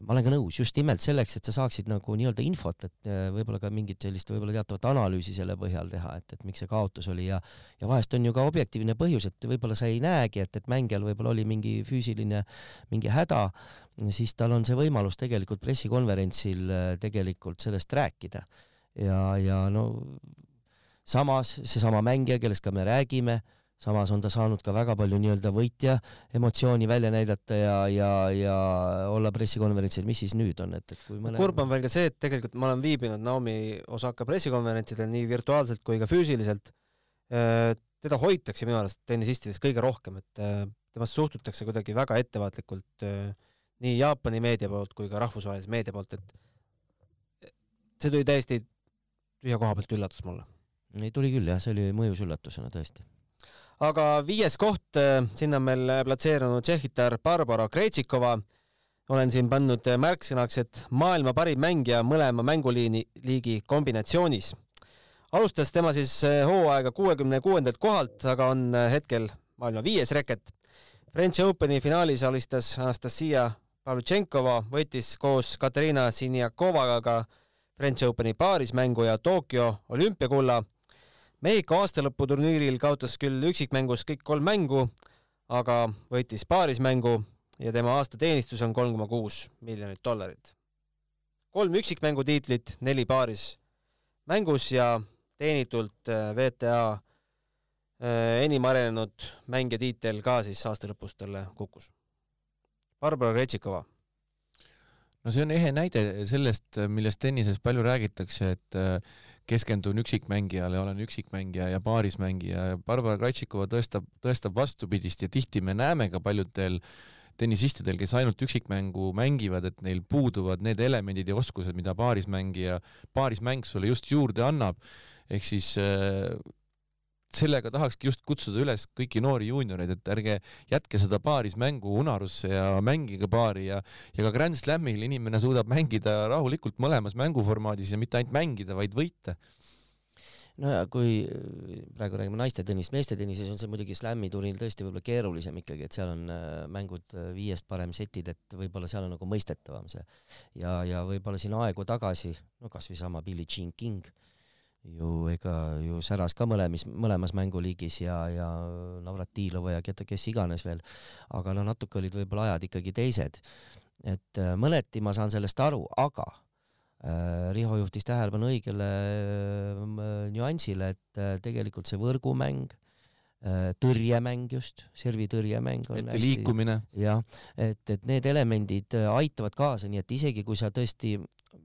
ma olen ka nõus, just nimelt selleks, et sa saaksid nagu nii-öelda infot, et äh, võib-olla ka mingit sellist võib-olla teatavat analüüsi selle põhjal teha, et, et miks see kaotus oli ja ja vahest on ju ka objektiivne põhjus, et võib-olla sa ei näegi, et, et mängijal võib-olla oli mingi füüsiline, mingi häda, siis tal on see võimalus tegelikult pressikonverentsil äh, tegelikult sellest rääkida. ja, ja no samas seesama mängija, kellest ka me räägime, samas on ta saanud ka väga palju nii-öelda võitja emotsiooni välja näidata ja, ja, ja olla pressikonverentsil, mis siis nüüd on, et, et kui mõne kurb on veel ka see, et tegelikult ma olen viibinud Naomi Osaka pressikonverentsidel nii virtuaalselt kui ka füüsiliselt. Äh, teda hoitakse minu arust tennisistidest kõige rohkem, et äh, temast suhtutakse kuidagi väga ettevaatlikult äh, nii Jaapani meedia poolt kui ka rahvusvahelise meedia poolt, et see tuli täiesti tühja koha pealt üllatus mulle. ei, tuli küll jah, see oli mõjus üllatusena tõesti aga viies koht, äh, sinna on meil platseerunud tšehhitar Barbara Krejtšikova. olen siin pannud märksõnaks, et maailma parim mängija mõlema mänguliini liigi kombinatsioonis. alustas tema siis äh, hooaega kuuekümne kuuendalt kohalt, aga on äh, hetkel maailma viies reket. French Openi finaalis alistas Anastasia Pavlutšenkova, võitis koos Katariina Siniakovaga ka French Openi paarismängu ja Tokyo olümpiakulla Mehhiko aastalõputurniiril kaotas küll üksikmängus kõik kolm mängu, aga võitis paarismängu ja tema aastateenistus on kolm koma kuus miljonit dollarit. kolm üksikmängu tiitlit, neli paaris mängus ja teenitult äh, VTA äh, enim arenenud mängija tiitel ka siis aasta lõpus talle kukkus. Barbara Kretšikova no see on ehe näide sellest, millest tennises palju räägitakse, et äh, keskendun üksikmängijale, olen üksikmängija ja paarismängija ja Barbara Krajtšikova tõestab, tõestab vastupidist ja tihti me näeme ka paljudel tennisistidel, kes ainult üksikmängu mängivad, et neil puuduvad need elemendid ja oskused, mida paarismängija, paarismäng sulle just juurde annab. ehk siis äh, sellega tahakski just kutsuda üles kõiki noori juunioreid, et ärge jätke seda paarismängu unarusse ja mängige paari ja ja ka Grand Slamil inimene suudab mängida rahulikult mõlemas mänguformaadis ja mitte ainult mängida, vaid võita no ja kui praegu räägime naiste tennist, meeste tennises on see muidugi slam'i turniir tõesti võib-olla keerulisem ikkagi, et seal on äh, mängud äh, viiest parem setid, et võib-olla seal on nagu mõistetavam see. ja, ja võib-olla siin aegu tagasi, no kasvõi sama Billie Jean King ju ega ju säras ka mõlemis, mõlemas mänguliigis ja, ja Navratilova ja keda, kes iganes veel, aga no natuke olid võib-olla ajad ikkagi teised. et äh, mõneti ma saan sellest aru, aga äh, Riho juhtis tähelepanu õigele äh, nüansile, et äh, tegelikult see võrgumäng äh,, tõrjemäng just, servitõrjemäng on ette hästi, liikumine. jah, et, et need elemendid äh, aitavad kaasa, nii et isegi kui sa tõesti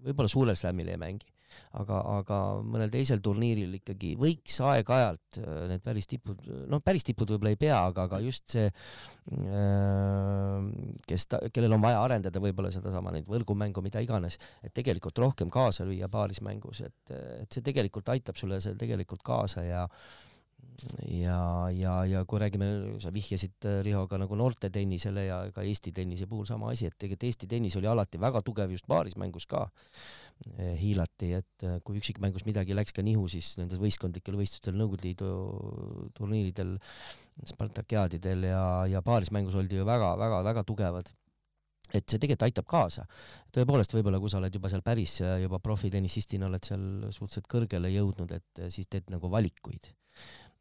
võib-olla suurel slamil ei mängi, aga, aga mõnel teisel turniiril ikkagi võiks aeg-ajalt äh, need päris tipud, noh, päris tipud võib-olla ei pea, aga, aga just see, äh, kes ta, kellel on vaja arendada võib-olla sedasama neid võrgumängu, mida iganes, et tegelikult rohkem kaasa lüüa paarismängus, et, et see tegelikult aitab sulle seal tegelikult kaasa ja ja, ja, ja kui räägime, sa vihjasid äh, Riho ka nagu noorte tennisele ja ka Eesti tennise puhul sama asi, et tegelikult Eesti tennis oli alati väga tugev just paarismängus ka hiilati, et eh, kui üksikmängus midagi läks ka nihu, siis nendel võistkondlikel võistlustel Nõukogude Liidu turniiridel, Spartakiaadidel ja, ja paarismängus oldi ju väga-väga-väga tugevad et see tegelikult aitab kaasa. tõepoolest, võib-olla kui sa oled juba seal päris juba profitennisistina oled seal suhteliselt kõrgele jõudnud, et siis teed nagu valikuid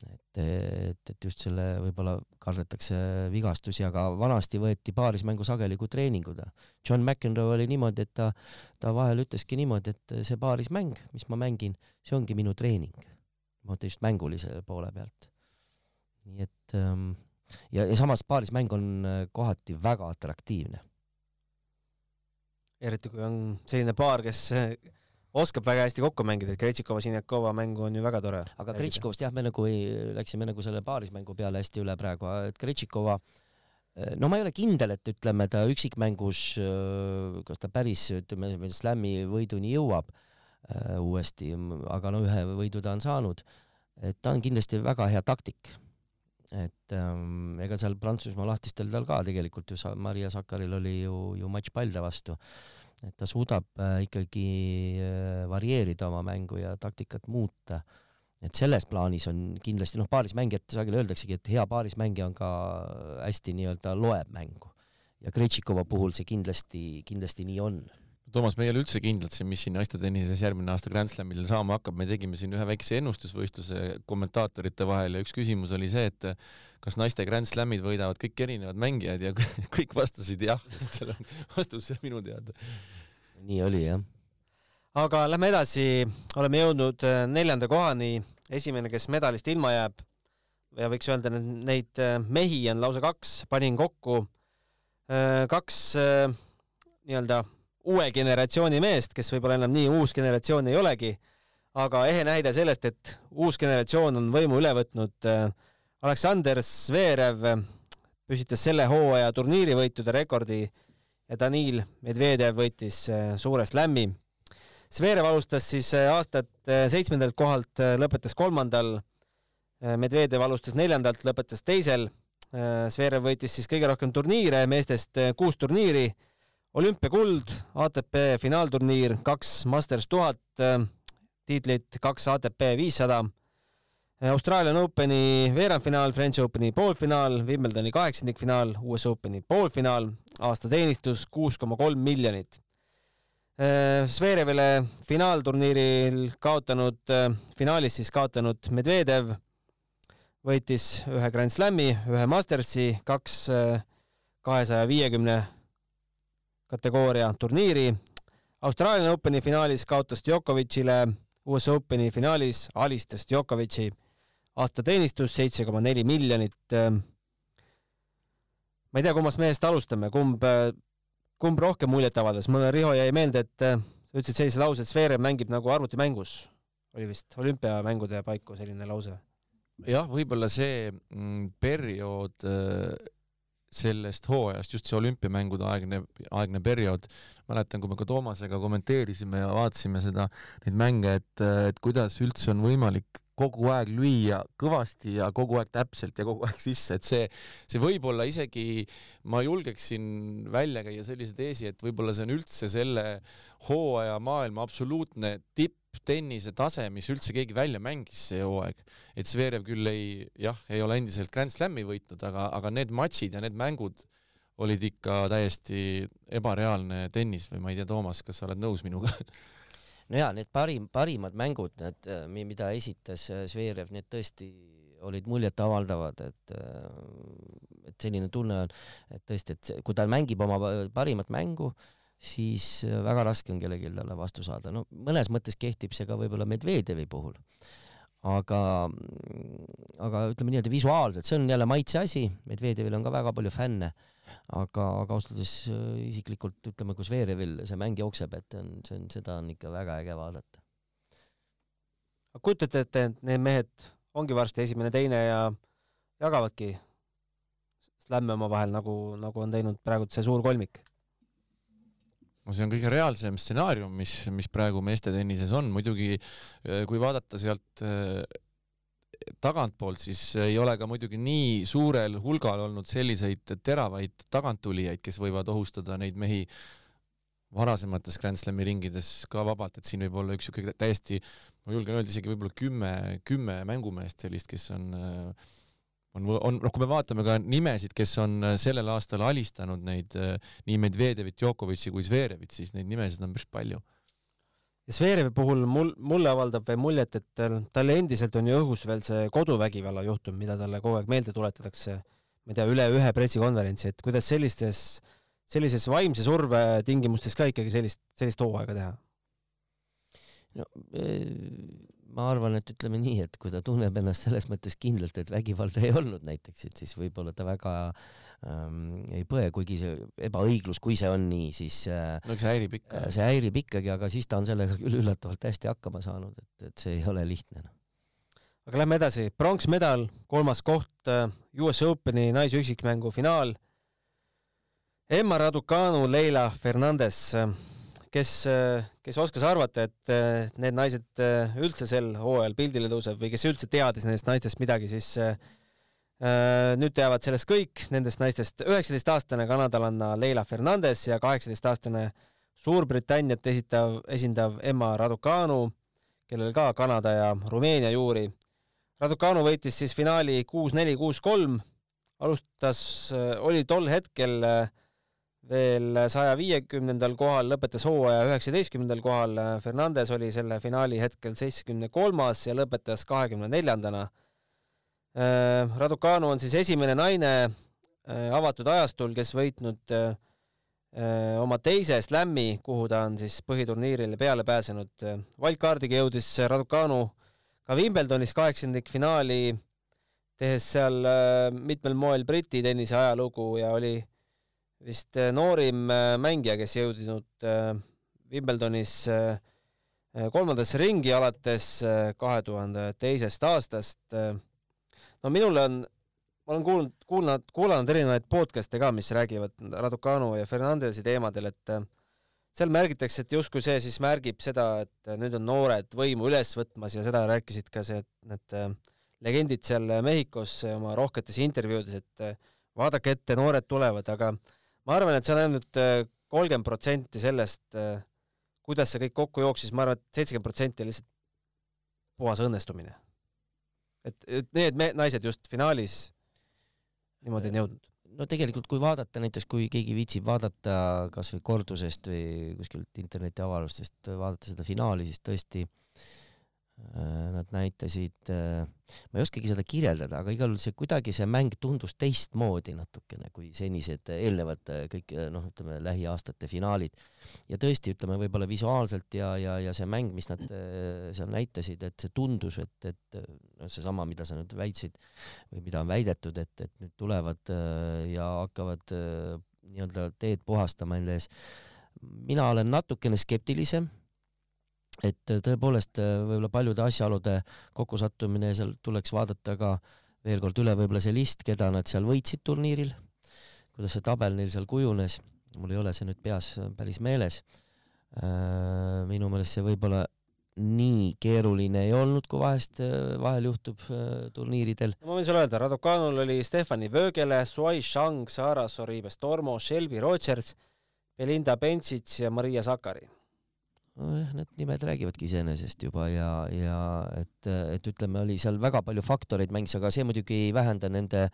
et, et, et just selle võib-olla kardetakse vigastusi, aga vanasti võeti paarismängu sageli kui treeningud. John McEnroe oli niimoodi, et ta, ta vahel ütleski niimoodi, et see paarismäng, mis ma mängin, see ongi minu treening. vaata just mängulise poole pealt. nii et ähm, ja, ja samas paarismäng on äh, kohati väga atraktiivne. eriti kui on selline paar, kes oskab väga hästi kokku mängida, et Kretšikova, Sinjakova mäng on ju väga tore. aga Kretšikovast jah, me nagu ei, läksime nagu selle paarismängu peale hästi üle praegu, et Kretšikova no ma ei ole kindel, et ütleme, ta üksikmängus, kas ta päris, ütleme, slam'i võiduni jõuab äh, uuesti, aga no ühe võidu ta on saanud. et ta on kindlasti väga hea taktik. et ähm, ega seal Prantsusmaa lahtistel tal ka tegelikult ju sa-, Maria Sakaril oli ju, ju matš palde vastu et ta suudab äh, ikkagi äh, varieerida oma mängu ja taktikat muuta. et selles plaanis on kindlasti noh, paarismängijat sageli öeldaksegi, et hea paarismängija on ka hästi nii-öelda loeb mängu. Ja Kretšikova puhul see kindlasti, kindlasti nii on. Toomas, me ei ole üldse kindlad siin, mis siin naistetennises järgmine aasta Grand Slamil saama hakkab, me tegime siin ühe väikse ennustusvõistluse kommentaatorite vahel ja üks küsimus oli see, et kas naiste Grand Slamid võidavad kõik erinevad mängijad ja kõik vastasid jah, sest seal on vastus minu teada. nii oli jah. aga lähme edasi, oleme jõudnud äh, neljanda kohani, esimene, kes medalist ilma jääb, ja võiks öelda, neid mehi on lausa kaks, panin kokku kaks nii-öelda uue generatsiooni meest, kes võib-olla enam nii uus generatsioon ei olegi, aga ehe näide sellest, et uus generatsioon on võimu üle võtnud. Aleksander Zverev püstitas selle hooaja turniirivõitude rekordi ja Danil Medvedev võitis suure slam'i. Zverev alustas siis aastat seitsmendalt kohalt, lõpetas kolmandal. Medvedev alustas neljandalt, lõpetas teisel. Zverev võitis siis kõige rohkem turniire, meestest kuus turniiri olümpiakuld, ATP finaalturniir, kaks Masters tuhat äh, tiitlit, kaks ATP viissada, Austraalian Openi veerandfinaal, French Openi poolfinaal, Wimbledoni kaheksandikfinaal, US Openi poolfinaal, aastateenistus kuus koma kolm miljonit. Zverevile äh, finaalturniiril kaotanud, äh, finaalis siis kaotanud Medvedev võitis ühe Grand Slami, ühe Mastersi, kaks kahesaja viiekümne kategooria turniiri. Austraalia Openi finaalis kaotas Djokovicile, US Openi finaalis alistas Djokovici aastateenistus seitse koma neli miljonit. ma ei tea, kummast mehest alustame, kumb, kumb rohkem muljet avaldas, mulle Riho jäi meelde, et sa ütlesid sellise lause, et Zverev mängib nagu arvutimängus, oli vist olümpiamängude paiku selline lause? jah, võib-olla see mm, periood sellest hooajast, just see olümpiamängude aegne, aegne periood, mäletan, kui me ka Toomasega kommenteerisime ja vaatasime seda, neid mänge, et, et kuidas üldse on võimalik kogu aeg lüüa kõvasti ja kogu aeg täpselt ja kogu aeg sisse, et see, see võib-olla isegi, ma julgeksin välja käia sellise teesi, et võib-olla see on üldse selle hooaja maailma absoluutne tipptennise tase, mis üldse keegi välja mängis see hooaeg. et Zverev küll ei, jah, ei ole endiselt Grand Slami võitnud, aga, aga need matšid ja need mängud olid ikka täiesti ebareaalne tennis või ma ei tea, Toomas, kas sa oled nõus minuga no jaa, need parim, parimad mängud, need, äh, mida esitas äh, Zverev, need tõesti olid muljetavaldavad, et äh, et selline tunne on, et tõesti, et kui ta mängib oma parimat mängu, siis väga raske on kellelgi talle vastu saada. no mõnes mõttes kehtib see ka võib-olla Medvedjevi puhul. aga, aga ütleme niimoodi visuaalselt, see on jälle maitse asi, Medvedjevil on ka väga palju fänne aga, aga ausalt öeldes äh, isiklikult ütleme, kus Veerevil see mäng jookseb, et on, see on, seda on ikka väga äge vaadata. kujutate ette, et need mehed ongi varsti esimene-teine ja jagavadki slämme omavahel, nagu, nagu on teinud praegu see suur kolmik? No see on kõige reaalsem stsenaarium, mis, mis praegu meeste tennises on, muidugi äh, kui vaadata sealt äh, tagantpoolt, siis ei ole ka muidugi nii suurel hulgal olnud selliseid teravaid taganttulijaid, kes võivad ohustada neid mehi varasemates Grand Slami ringides ka vabalt, et siin võib olla üks niisugune täiesti, ma julgen öelda isegi võib-olla kümme, kümme mängumeest sellist, kes on on, on, noh, kui me vaatame ka nimesid, kes on sellel aastal alistanud neid nii Medvedjevit, Djokovic'i kui Zverevit, siis neid nimesid on päris palju ja Zverevi puhul mul, mulle avaldab veel muljet, et tal, tal endiselt on ju õhus veel see koduvägivalla juhtum, mida talle kogu aeg meelde tuletatakse, ma ei tea, üle ühe pressikonverentsi, et kuidas sellistes, sellises vaimse surve tingimustes ka ikkagi sellist, sellist hooaega teha? no ma arvan, et ütleme nii, et kui ta tunneb ennast selles mõttes kindlalt, et vägivalda ei olnud näiteks, et siis võib-olla ta väga ähm, ei põe, kuigi see ebaõiglus, kui see on nii, siis äh, no see häirib ikka. Äh, see häirib ikkagi, aga siis ta on sellega küll üllatavalt hästi hakkama saanud, et, et see ei ole lihtne. Noh. aga lähme edasi, pronksmedal, kolmas koht äh, US Openi naisüksikmängu finaal. Emma Raducanu, Leila Fernandez kes, kes oskas arvata, et need naised üldse sel hooajal pildile tõuseb või kes üldse teadis nendest naistest midagi, siis äh, nüüd teavad sellest kõik nendest naistest. üheksateistaastane kanadalanna Leila Fernandez ja kaheksateistaastane Suurbritanniat esitav, esindav Emma Raducanu, kellel ka Kanada ja Rumeenia juuri. Raducanu võitis siis finaali kuus-neli, kuus-kolm, alustas, oli tol hetkel äh, veel saja viiekümnendal kohal, lõpetas hooaja üheksateistkümnendal kohal. Fernandes oli selle finaali hetkel seitsmekümne kolmas ja lõpetas kahekümne neljandana. Äh, Raducanu on siis esimene naine äh, avatud ajastul, kes võitnud äh, oma teise slam'i, kuhu ta on siis põhiturniirile peale pääsenud. Wildcardiga jõudis Raducanu ka Wimbledonis kaheksandikfinaali tehes seal äh, mitmel moel Briti tennise ajalugu ja oli vist äh, noorim mängija, kes jõudnud Wimbledonis kolmandasse ringi alates kahe tuhande teisest aastast. no minule on, ma olen kuulnud, kuulnud, kuulanud erinevaid podcast'e ka, mis räägivad Raducanu ja Fernandesi teemadel, et seal märgitakse, et justkui see siis märgib seda, et nüüd on noored võimu üles võtmas ja seda rääkisid ka see, need äh, legendid seal Mehhikos oma rohketes intervjuudes, et äh, vaadake ette, noored tulevad, aga ma arvan, et see on ainult äh, kolmkümmend protsenti sellest, kuidas see kõik kokku jooksis, ma arvan, et seitsekümmend protsenti on lihtsalt puhas õnnestumine. et, et need me-, naised just finaalis niimoodi on jõudnud no tegelikult, kui vaadata näiteks, kui keegi viitsib vaadata kasvõi kordusest või kuskilt internetiavarustest vaadata seda finaali, siis tõesti Äh, nad näitasid, äh, ma ei oskagi seda kirjeldada, aga igal juhul see kuidagi see mäng tundus teistmoodi natukene kui senised eelnevad äh, kõik noh, ütleme lähiaastate finaalid. ja tõesti, ütleme võib-olla visuaalselt ja, ja, ja see mäng, mis nad seal näitasid, et see tundus, et, et noh, seesama, mida sa nüüd väitsid või mida on väidetud, et, et nüüd tulevad ja hakkavad nii-öelda teed puhastama enda ees. mina olen natukene skeptilisem et äh, tõepoolest äh, võib-olla paljude asjaolude kokkusattumine, seal tuleks vaadata ka veel kord üle võib-olla see list, keda nad seal võitsid turniiril, kuidas see tabel neil seal kujunes, mul ei ole see nüüd peas äh, päris meeles. minu meelest see võib-olla nii keeruline ei olnud, kui vahest, vahel juhtub turniiridel. ma võin sulle öelda, Raducanul oli Stefani Vögele, Suai Shang, Sara Soribes Tormo, Shelby Rogers, Belinda Bencic ja Maria Sakari nojah, need nimed räägivadki iseenesest juba ja, ja et, et ütleme, oli seal väga palju faktoreid mängis, aga see muidugi ei vähenda nende,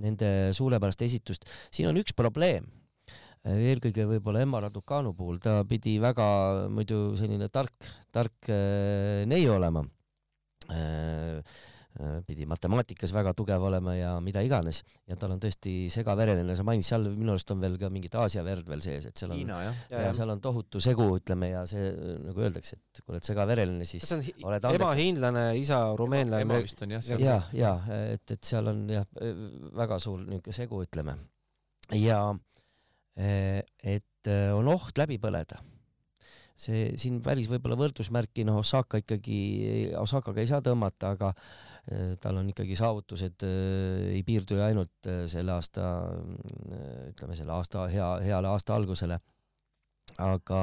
nende suurepärast esitust. siin on üks probleem, eelkõige võib-olla Emma Raducanu puhul, ta pidi väga muidu selline tark, tark äh, neiu olema pidi matemaatikas väga tugev olema ja mida iganes ja tal on tõesti segavereline, sa mainisid seal minu arust on veel ka mingit Aasia verd veel sees, et seal on Hiina, ja, ja, ja seal on tohutu segu, ütleme, ja see nagu öeldakse, et kui oled segavereline, siis on oled andek... ema hiinlane, isa rumeenlane? ema vist on jah. ja, ja et, et seal on jah väga suur niisugune segu, ütleme. ja et on oht läbi põleda see siin välis võib-olla võrdusmärki, noh, Osaka ikkagi, Osakaga ei saa tõmmata, aga Äh, tal on ikkagi saavutused äh, ei piirdu ju ainult äh, selle aasta, ütleme selle aasta hea, heale aasta algusele. aga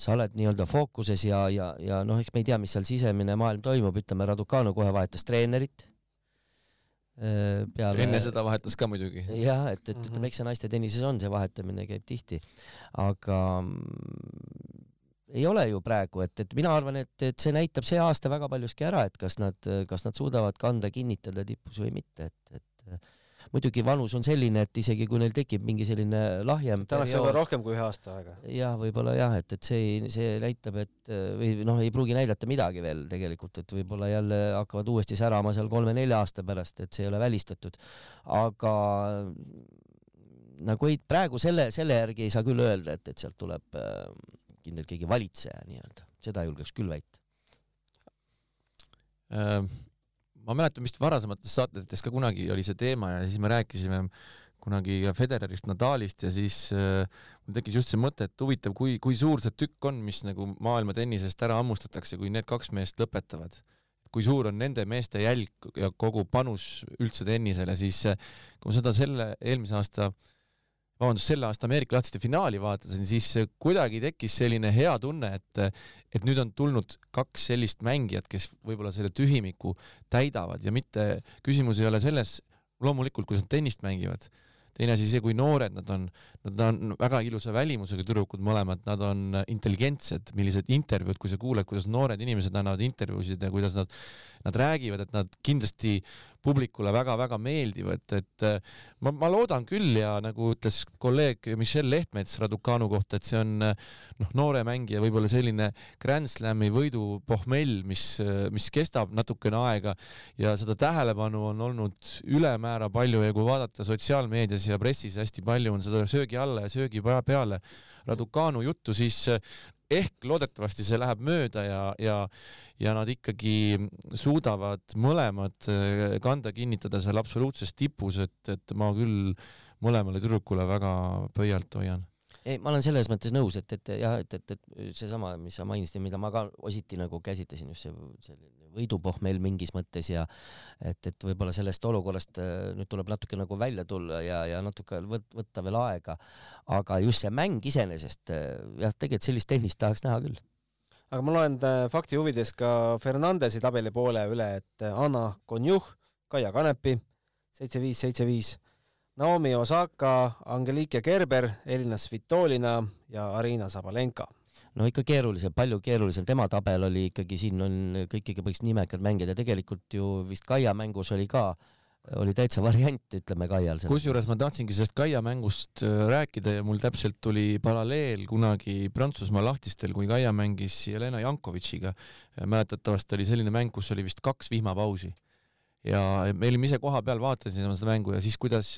sa oled nii-öelda fookuses ja, ja, ja noh, eks me ei tea, mis seal sisemine maailm toimub, ütleme Raducanu kohe vahetas treenerit. peale. enne seda vahetas ka muidugi. jah, et, et ütleme, mhm. eks see naiste tennises on, see vahetamine käib tihti, aga ei ole ju praegu, et, et mina arvan, et, et see näitab see aasta väga paljuski ära, et kas nad, kas nad suudavad kanda, kinnitada tipus või mitte, et, et muidugi vanus on selline, et isegi kui neil tekib mingi selline lahjem tänaks võib-olla rohkem kui ühe aasta aega. jah, võib-olla jah, et, et see, see näitab, et või noh, ei pruugi näidata midagi veel tegelikult, et võib-olla jälle hakkavad uuesti särama seal kolme-nelja aasta pärast, et see ei ole välistatud. aga nagu ei, praegu selle, selle järgi ei saa küll öelda, et, et sealt tuleb äh, kindlalt keegi valitseja nii-öelda, seda julgeks küll väita. Äh, ma mäletan vist varasemates saatetes ka kunagi oli see teema ja siis me rääkisime kunagi Federerist, Nadalist ja siis äh, mul tekkis just see mõte, et huvitav, kui, kui suur see tükk on, mis nagu maailma tennisest ära hammustatakse, kui need kaks meest lõpetavad. kui suur on nende meeste jälg ja kogu panus üldse tennisele, siis äh, kui ma seda selle eelmise aasta äh, vabandust, selle aasta Ameerika lahtiste finaali vaatasin, siis kuidagi tekkis selline hea tunne, et, et nüüd on tulnud kaks sellist mängijat, kes võib-olla selle tühimiku täidavad ja mitte, küsimus ei ole selles, loomulikult, kuidas nad tennist mängivad, teine asi see, kui noored nad on, nad on väga ilusa välimusega tüdrukud mõlemad, nad on intelligentsed, millised intervjuud, kui sa kuuled, kuidas noored inimesed annavad intervjuusid ja kuidas nad, nad räägivad, et nad kindlasti publikule väga-väga meeldivad, et äh, ma, ma loodan küll ja nagu ütles kolleeg Michel Lehtmets Raducanu kohta, et see on äh, noh, noore mängija võib-olla selline Grand Slami võidu pohmell, mis, äh, mis kestab natukene aega ja seda tähelepanu on olnud ülemäära palju ja kui vaadata sotsiaalmeedias ja pressis hästi palju on seda söögi alla ja söögi peale Raducanu juttu, siis ehk loodetavasti see läheb mööda ja, ja, ja nad ikkagi suudavad mõlemad äh, kanda kinnitada seal absoluutses tipus, et, et ma küll mõlemale tüdrukule väga pöialt hoian ei, ma olen selles mõttes nõus, et, et jah, et, et, et seesama, mis sa mainisid ja mida ma ka ositi nagu käsitlesin, just see selline võidupohmell mingis mõttes ja et, et võib-olla sellest olukorrast äh, nüüd tuleb natuke nagu välja tulla ja, ja natuke võt, võtta veel aega. aga just see mäng iseenesest, äh, jah, tegelikult sellist tehnist tahaks näha küll. aga ma loen äh, fakti huvides ka Fernandesi tabeli poole üle, et Anna Konjuh, Kaia Kanepi, seitse viis, seitse viis Naomi Osaka, Angelike Gerber, Elina Svitolina ja Arina Sabalenka. no ikka keerulisem, palju keerulisem, tema tabel oli ikkagi, siin on kõik ikka põhimõtteliselt nimekad mängijad ja tegelikult ju vist Kaia mängus oli ka, oli täitsa variant, ütleme Kaial. kusjuures ma tahtsingi sellest Kaia mängust äh, rääkida ja mul täpselt tuli paralleel kunagi Prantsusmaa lahtistel, kui Kaia mängis Jelena Jankovitšiga. mäletatavasti oli selline mäng, kus oli vist kaks vihmapausi ja me olime ise koha peal, vaatasime seda mängu ja siis kuidas,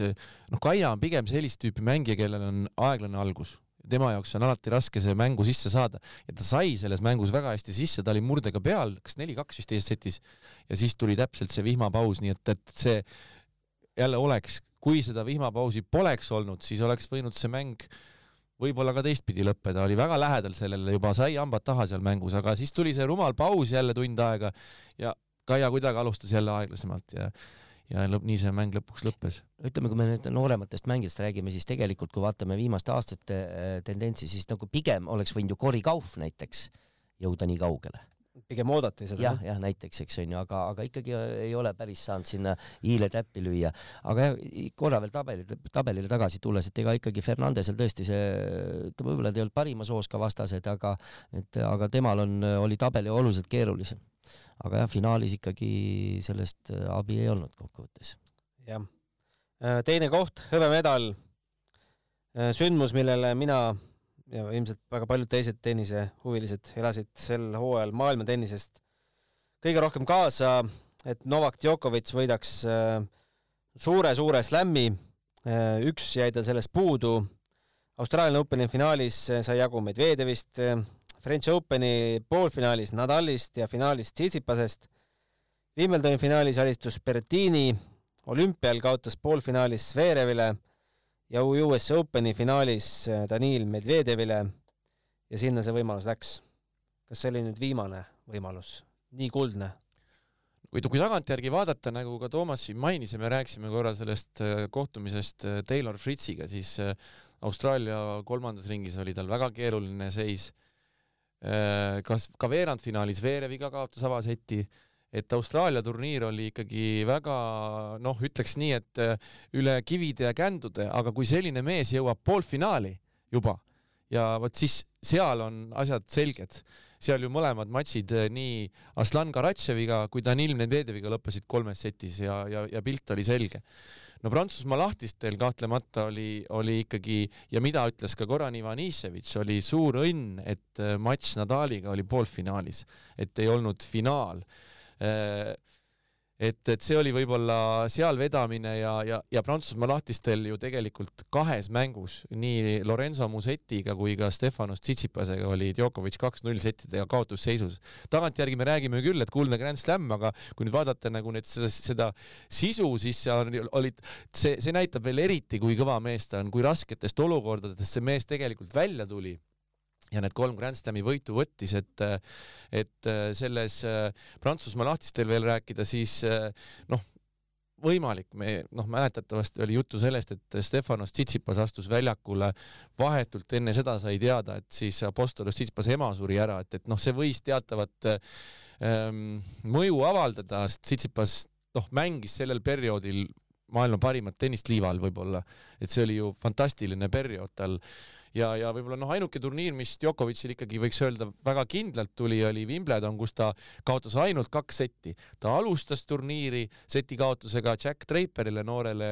noh, Kaia on pigem sellist tüüpi mängija, kellel on aeglane algus. tema jaoks on alati raske see mängu sisse saada. Ja ta sai selles mängus väga hästi sisse, ta oli murdega peal, kas neli-kaks vist teises setis. Ja siis tuli täpselt see vihmapaus, nii et, et see jälle oleks, kui seda vihmapausi poleks olnud, siis oleks võinud see mäng võib-olla ka teistpidi lõppeda, oli väga lähedal sellele, juba sai hambad taha seal mängus, aga siis tuli see rumal paus jälle tund aega ja Kaia kuidagi alustas jälle aeglasemalt ja ja lõpp, nii see mäng lõpuks lõppes. ütleme, kui me nüüd noorematest mängijatest räägime, siis tegelikult kui vaatame viimaste aastate äh, tendentsi, siis nagu pigem oleks võinud ju Cory Kauf näiteks jõuda nii kaugele. Pigem oodati seda ja,. jah, jah, näiteks, eks on ju, aga, aga ikkagi ei ole päris saanud sinna hiile täppi lüüa. aga jah, korra veel tabeli, tabelile tagasi tulles, et ega ikkagi Fernandesel tõesti see, ütleme võib-olla ta ei olnud parimas hoos ka vastased, aga et, aga temal on, oli tabeli oluliselt keerulisem aga jah, finaalis ikkagi sellest äh, abi ei olnud kokkuvõttes. jah. Äh, teine koht, hõbemedal. Äh, sündmus, millele mina ja ilmselt väga paljud teised tennisehuvilised elasid sel hooajal maailma tennisest kõige rohkem kaasa, et Novak Djokovic võidaks suure-suure slämmi. üks jäi tal sellest puudu. Austraalia Openi finaalis sai jagu Medvedjevist, French Openi poolfinaalis Nadalist ja finaalis Tsitsipasest. Wimbledoni finaalis alistus Berrettini, olümpial kaotas poolfinaalis Zverevile ja US Openi finaalis äh, Danil Medvedjevile ja sinna see võimalus läks. kas see oli nüüd viimane võimalus, nii kuldne? kui, kui tagantjärgi vaadata, nagu ka Toomas siin mainis ja me rääkisime korra sellest äh, kohtumisest äh, Taylor Fritziga, siis Austraalia kolmandas ringis oli tal väga keeruline seis kas ka veerandfinaalis Veereviga kaotas avaseti, et Austraalia turniir oli ikkagi väga noh, ütleks nii, et äh, üle kivide ja kändude, aga kui selline mees jõuab poolfinaali juba ja vot siis seal on asjad selged. seal ju mõlemad matšid äh, nii Aslan Karatševiga kui Danil Medvedjeviga lõppesid kolmes setis ja, ja, ja pilt oli selge no Prantsusmaa lahtistel kahtlemata oli, oli ikkagi ja mida ütles ka Goran Ivaniševitš, oli suur õnn, et äh, matš Nadaliga oli poolfinaalis, et ei olnud finaal et, et see oli võib-olla seal vedamine ja, ja, ja Prantsusmaa lahtistel ju tegelikult kahes mängus nii Lorenzo Musetiga kui ka Stefanos Tsitsipasega oli Djokovic kaks-null settidega kaotusseisus. tagantjärgi me räägime küll, et kuldne Grand Slam, aga kui nüüd vaadata nagu nüüd seda, seda sisu, siis seal olid, see, see näitab veel eriti, kui kõva mees ta on, kui rasketest olukordadest see mees tegelikult välja tuli ja need kolm Grand Slami võitu võttis, et et selles äh, Prantsusmaa lahtistel veel rääkida, siis äh, noh, võimalik, me noh, mäletatavasti oli juttu sellest, et Stefanos Tsitsipas astus väljakule vahetult enne seda sai teada, et siis Apostolos Tsitsipase ema suri ära, et, et noh, see võis teatavat ähm, mõju avaldada, sest Tsitsipas noh, mängis sellel perioodil maailma parimat tennist liival võib-olla, et see oli ju fantastiline periood tal ja, ja võib-olla noh, ainuke turniir, mis Djokovicil ikkagi võiks öelda väga kindlalt tuli, oli Wimbledon, kus ta kaotas ainult kaks setti. ta alustas turniiri seti kaotusega Jack Draperile, noorele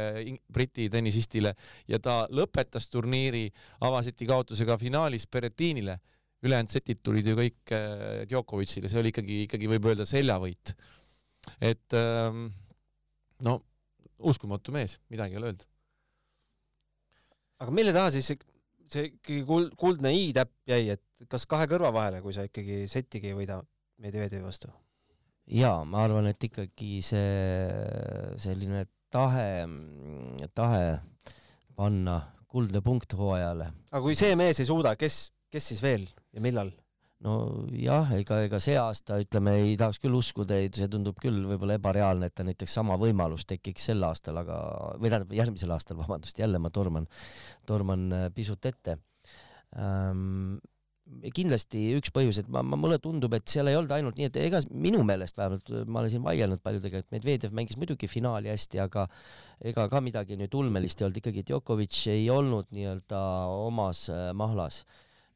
Briti tennisistile ja ta lõpetas turniiri avaseti kaotusega finaalis Berrettinile. ülejäänud setid tulid ju kõik äh, Djokovicile, see oli ikkagi, ikkagi võib öelda seljavõit. et ähm, no uskumatu mees, midagi ei ole öelda aga mille taha siis see ikkagi kuld, kuldne i-täpp jäi, et kas kahe kõrva vahele, kui sa ikkagi setigi ei võida Medvedjevi vastu? jaa, ma arvan, et ikkagi see selline tahe, tahe panna kuldne punkt hooajale. aga kui see mees ei suuda, kes, kes siis veel ja millal? Nojah, ega, ega see aasta ütleme, ei tahaks küll uskuda, ei, see tundub küll võib-olla ebareaalne, et ta näiteks sama võimalus tekiks sel aastal, aga, või tähendab järgmisel aastal, vabandust, jälle ma torman, torman äh, pisut ette. Ähm, kindlasti üks põhjus, et ma, ma, mulle tundub, et seal ei olnud ainult nii, et ega minu meelest vähemalt, ma olen siin vaielnud paljudega, et Medvedjev mängis muidugi finaali hästi, aga ega ka midagi nüüd ulmelist ei olnud, ikkagi Djokovic ei olnud nii-öelda omas äh, mahlas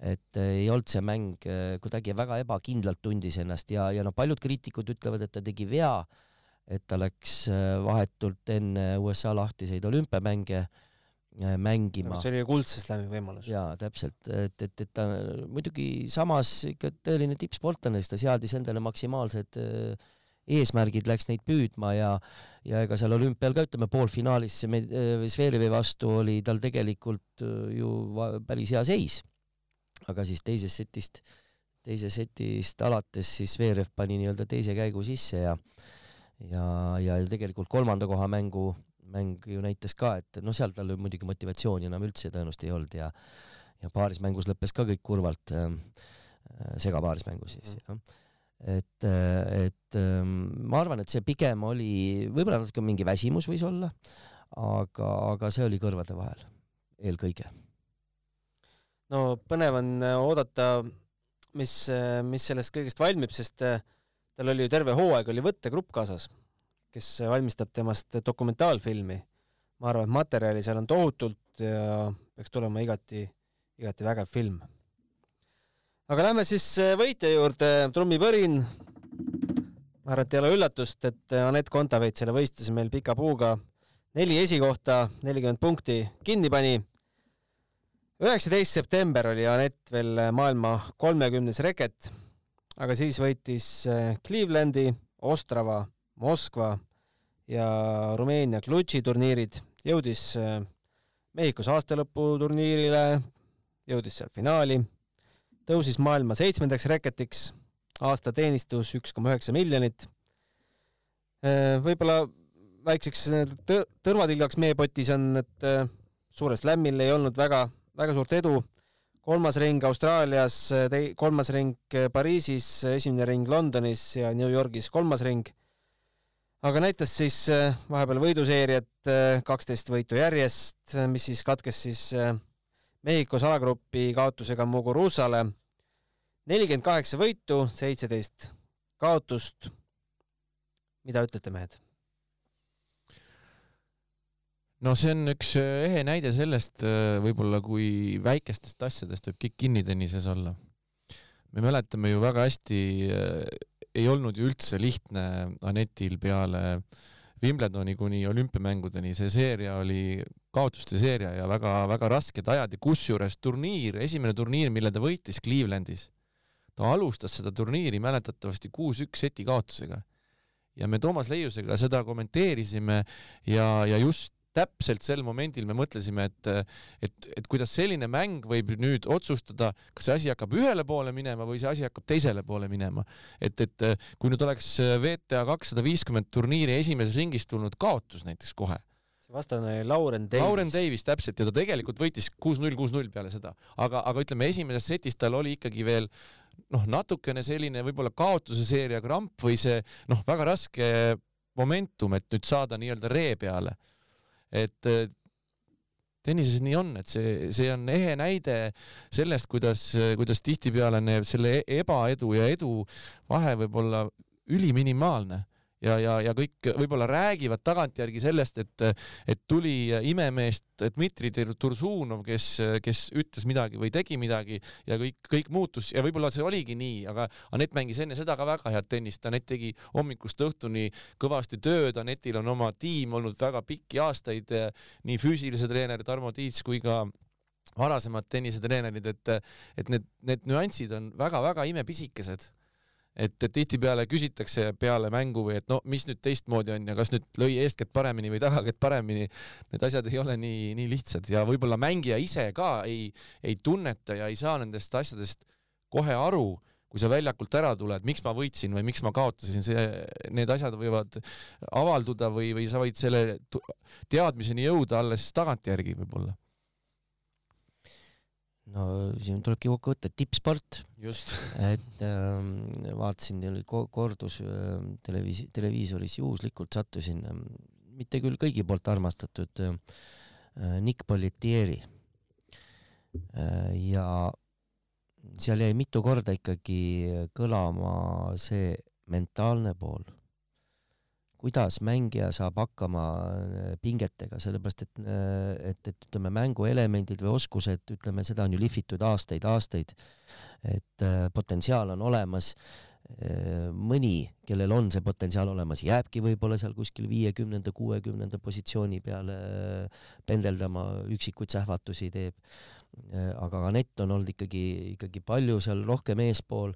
et äh, ei olnud see mäng äh, kuidagi väga ebakindlalt tundis ennast ja, ja noh, paljud kriitikud ütlevad, et ta tegi vea, et ta läks vahetult enne USA lahtiseid olümpiamänge äh, Äh, mängima. see oli kuldse slam'i võimalus. jaa, täpselt, et, et, et ta muidugi samas ikka tõeline tippsportlane, siis ta seadis endale maksimaalsed äh, eesmärgid, läks neid püüdma ja ja ega seal olümpial ka ütleme poolfinaalis äh, Zverevi vastu oli tal tegelikult ju päris hea seis. Aga siis teisest setist, teisest setist alates siis Zverev pani nii-öelda teise käigu sisse ja ja, ja tegelikult kolmanda koha mängu mäng ju näitas ka, et noh, seal tal muidugi motivatsiooni enam üldse tõenäoliselt ei olnud ja ja paarismängus lõppes ka kõik kurvalt äh,, segapaarismängus siis mm. jah et, et ähm, ma arvan, et see pigem oli, võib-olla natuke mingi väsimus võis olla, aga, aga see oli kõrvade vahel eelkõige. No põnev on äh, oodata, mis, äh, mis sellest kõigest valmib, sest äh, tal oli ju terve hooaeg oli võttegrupp kaasas kes valmistab temast dokumentaalfilmi. ma arvan, et materjali seal on tohutult ja peaks tulema igati, igati vägev film. aga lähme siis võitja juurde, trummipõrin. ma arvan, et ei ole üllatust, et Anett Kontaveit selle võistluse meil pika puuga neli esikohta, nelikümmend punkti kinni pani. Üheksateist september oli Anett veel äh, maailma kolmekümnes reket, aga siis võitis Clevelandi, Ostrava Moskva ja Rumeenia Klutši turniirid, jõudis äh, Mehhikos aastalõputurniirile, jõudis seal finaali, tõusis maailma seitsmendaks reketiks, aastateenistus üks koma üheksa miljonit. Äh, võib-olla väikseks tõrvatilgaks meie potis on, et äh, suurel slämmil ei olnud väga, väga suurt edu. kolmas ring Austraalias, kolmas ring Pariisis, esimene ring Londonis ja New Yorgis kolmas ring aga näitas siis äh, vahepeal võiduseeriat, äh, kaksteist võitu järjest, mis siis katkes siis Mehhikos alagrupi kaotusega Muguruzale. nelikümmend kaheksa võitu, seitseteist kaotust. mida ütlete, mehed? No see on üks ehe näide sellest võib-olla, kui väikestest asjadest võib kõik kinnitennises olla. me mäletame ju väga hästi ei olnud ju üldse lihtne Anetil peale Wimbledoni kuni olümpiamängudeni, see seeria oli kaotuste seeria ja väga-väga rasked ajad ja kusjuures turniir, esimene turniir, mille ta võitis Clevelandis, ta alustas seda turniiri mäletatavasti kuus-üks seti kaotusega. ja me Toomas Leiusega seda kommenteerisime ja, ja just täpselt sel momendil me mõtlesime, et, et, et kuidas selline mäng võib nüüd otsustada, kas see asi hakkab ühele poole minema või see asi hakkab teisele poole minema. et, et kui nüüd oleks VTA kakssada viiskümmend turniiri esimeses ringis tulnud kaotus näiteks kohe vastane oli Lauren Davis. Lauren Davis, täpselt, ja ta tegelikult võitis kuus-null, kuus-null peale seda, aga, aga ütleme, esimeses setis tal oli ikkagi veel noh, natukene selline võib-olla kaotuse seeria kramp või see noh, väga raske momentum, et nüüd saada nii-öelda ree peale et tennises nii on, et see, see on ehe näide sellest, kuidas, kuidas tihtipeale selle e-, ebaedu ja edu vahe võib olla üliminimaalne ja, ja, ja kõik võib-olla räägivad tagantjärgi sellest, et, et tuli imemeest Dmitri Tursunov, kes, kes ütles midagi või tegi midagi ja kõik, kõik muutus. Ja võib-olla see oligi nii, aga Anett mängis enne seda ka väga head tennist, Anett tegi hommikust õhtuni kõvasti tööd, Anetil on oma tiim olnud väga pikki aastaid, nii füüsilise treener Tarmo Tiits kui ka varasemad tennisetreenerid, et, et need, need nüansid on väga-väga imepisikesed et, tihtipeale küsitakse peale mängu või et no mis nüüd teistmoodi on ja kas nüüd lõi eeskätt paremini või tagakätt paremini. Need asjad ei ole nii, nii lihtsad ja võib-olla mängija ise ka ei, ei tunneta ja ei saa nendest asjadest kohe aru, kui sa väljakult ära tuled, miks ma võitsin või miks ma kaotasin, see, need asjad võivad avalduda või, või sa võid selle teadmiseni jõuda alles tagantjärgi võib-olla no siin tulebki kokku võtta tippsport. just. et ähm, vaatasin kordus äh, televiis-, televiisoris juhuslikult sattusin äh,, mitte küll kõigi poolt armastatud äh, Nick Politieri äh,. ja seal jäi mitu korda ikkagi kõlama see mentaalne pool kuidas mängija saab hakkama äh, pingetega, sellepärast et, äh, et, et ütleme, mänguelemendid või oskused, ütleme, seda on ju lihvitud aastaid-aastaid, et äh, potentsiaal on olemas, mõni, kellel on see potentsiaal olemas, jääbki võib-olla seal kuskil viiekümnenda, kuuekümnenda positsiooni peale pendeldama, üksikuid sähvatusi teeb, aga Anett on olnud ikkagi, ikkagi palju seal rohkem eespool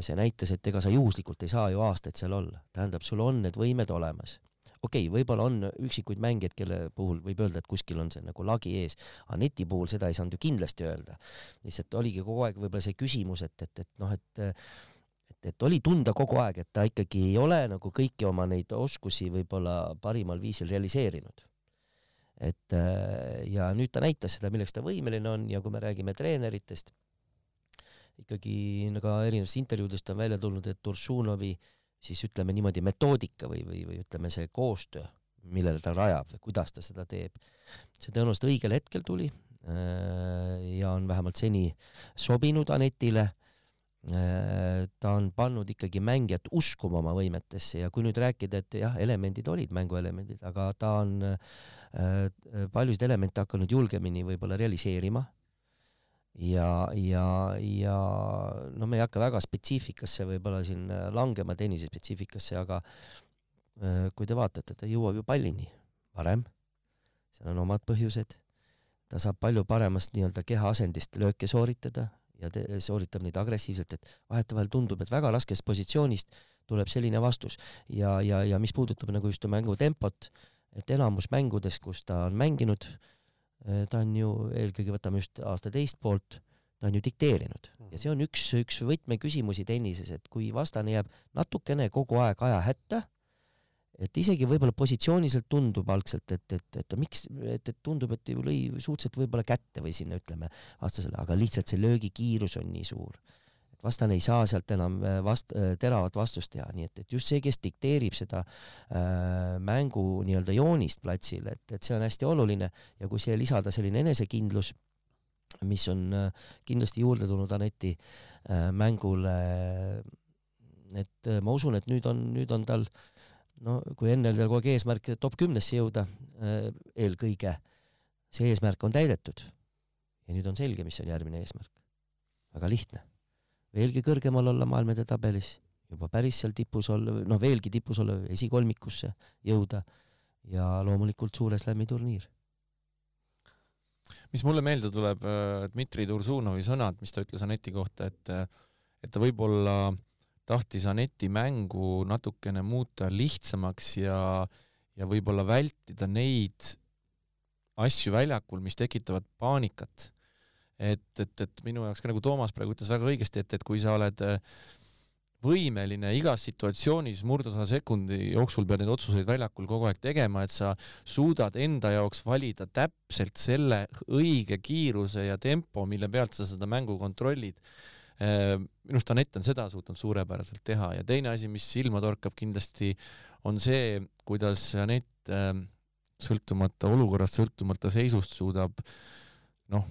see näitas, et ega sa juhuslikult ei saa ju aastaid seal olla, tähendab, sul on need võimed olemas. okei okay,, võib-olla on üksikuid mängijaid, kelle puhul võib öelda, et kuskil on see nagu lagi ees, aga neti puhul seda ei saanud ju kindlasti öelda. lihtsalt oligi kogu aeg võib-olla see küsimus, et, et, et noh, et et, et oli tunda kogu aeg, et ta ikkagi ei ole nagu kõiki oma neid oskusi võib-olla parimal viisil realiseerinud et ja nüüd ta näitas seda, milleks ta võimeline on ja kui me räägime treeneritest, ikkagi ka erinevatest intervjuudest on välja tulnud, et Tursunovi siis ütleme niimoodi metoodika või, või, või ütleme, see koostöö, millele ta rajab või kuidas ta seda teeb, see tõenäoliselt õigel hetkel tuli äh, ja on vähemalt seni sobinud Anetile. Äh, ta on pannud ikkagi mängijat uskuma oma võimetesse ja kui nüüd rääkida, et jah, elemendid olid mänguelemendid, aga ta on äh, paljusid elemente hakanud julgemini võib-olla realiseerima ja, ja, ja no me ei hakka väga spetsiifikasse võib-olla siin äh, langema tennise spetsiifikasse, aga äh, kui te vaatate, ta jõuab ju pallini. Varem, seal on omad põhjused, ta saab palju paremast nii-öelda kehaasendist lööke sooritada ja te, sooritab neid agressiivselt, et vahetevahel tundub, et väga raskest positsioonist tuleb selline vastus. Ja, ja, ja mis puudutab nagu just mängu tempot, et enamus mängudes, kus ta on mänginud äh, ta on ju, eelkõige võtame just aasta teist poolt, ta on ju dikteerinud. Ja see on üks, üks võtmeküsimusi tennises, et kui vastane jääb natukene kogu aeg aja hätta, et isegi võib-olla positsiooniliselt tundub algselt, et, et, et miks, et, et tundub, et lõi suhteliselt võib-olla kätte või sinna ütleme vastasele, aga lihtsalt see löögikiirus on nii suur vastane ei saa sealt enam äh, vast-, äh, teravat vastust teha, nii et, et just see, kes dikteerib seda äh, mängu nii-öelda joonist platsil, et, et see on hästi oluline ja kui siia lisada selline enesekindlus, mis on äh, kindlasti juurde tulnud Aneti äh, mängule, et äh, ma usun, et nüüd on, nüüd on tal no kui enne oli tal kogu aeg eesmärk top kümnesse jõuda äh, eelkõige, see eesmärk on täidetud. ja nüüd on selge, mis on järgmine eesmärk. väga lihtne veelgi kõrgemal olla maailma edetabelis, juba päris seal tipus olla, noh, veelgi tipus olla, esikolmikusse jõuda ja loomulikult suure slam'i turniir. mis mulle meelde tuleb, äh, Dmitri Tursunovi sõnad, mis ta ütles Aneti kohta, et äh, et ta võib-olla tahtis Aneti mängu natukene muuta lihtsamaks ja ja võib-olla vältida neid asju väljakul, mis tekitavad paanikat et, et, et minu jaoks ka nagu Toomas praegu ütles väga õigesti, et, et kui sa oled äh, võimeline igas situatsioonis murdosa sekundi jooksul pead neid otsuseid väljakul kogu aeg tegema, et sa suudad enda jaoks valida täpselt selle õige kiiruse ja tempo, mille pealt sa seda mängu kontrollid. Äh, minu arust Anett on seda suutnud suurepäraselt teha ja teine asi, mis silma torkab kindlasti, on see, kuidas Anett äh, sõltumata olukorrast, sõltumata seisust suudab noh,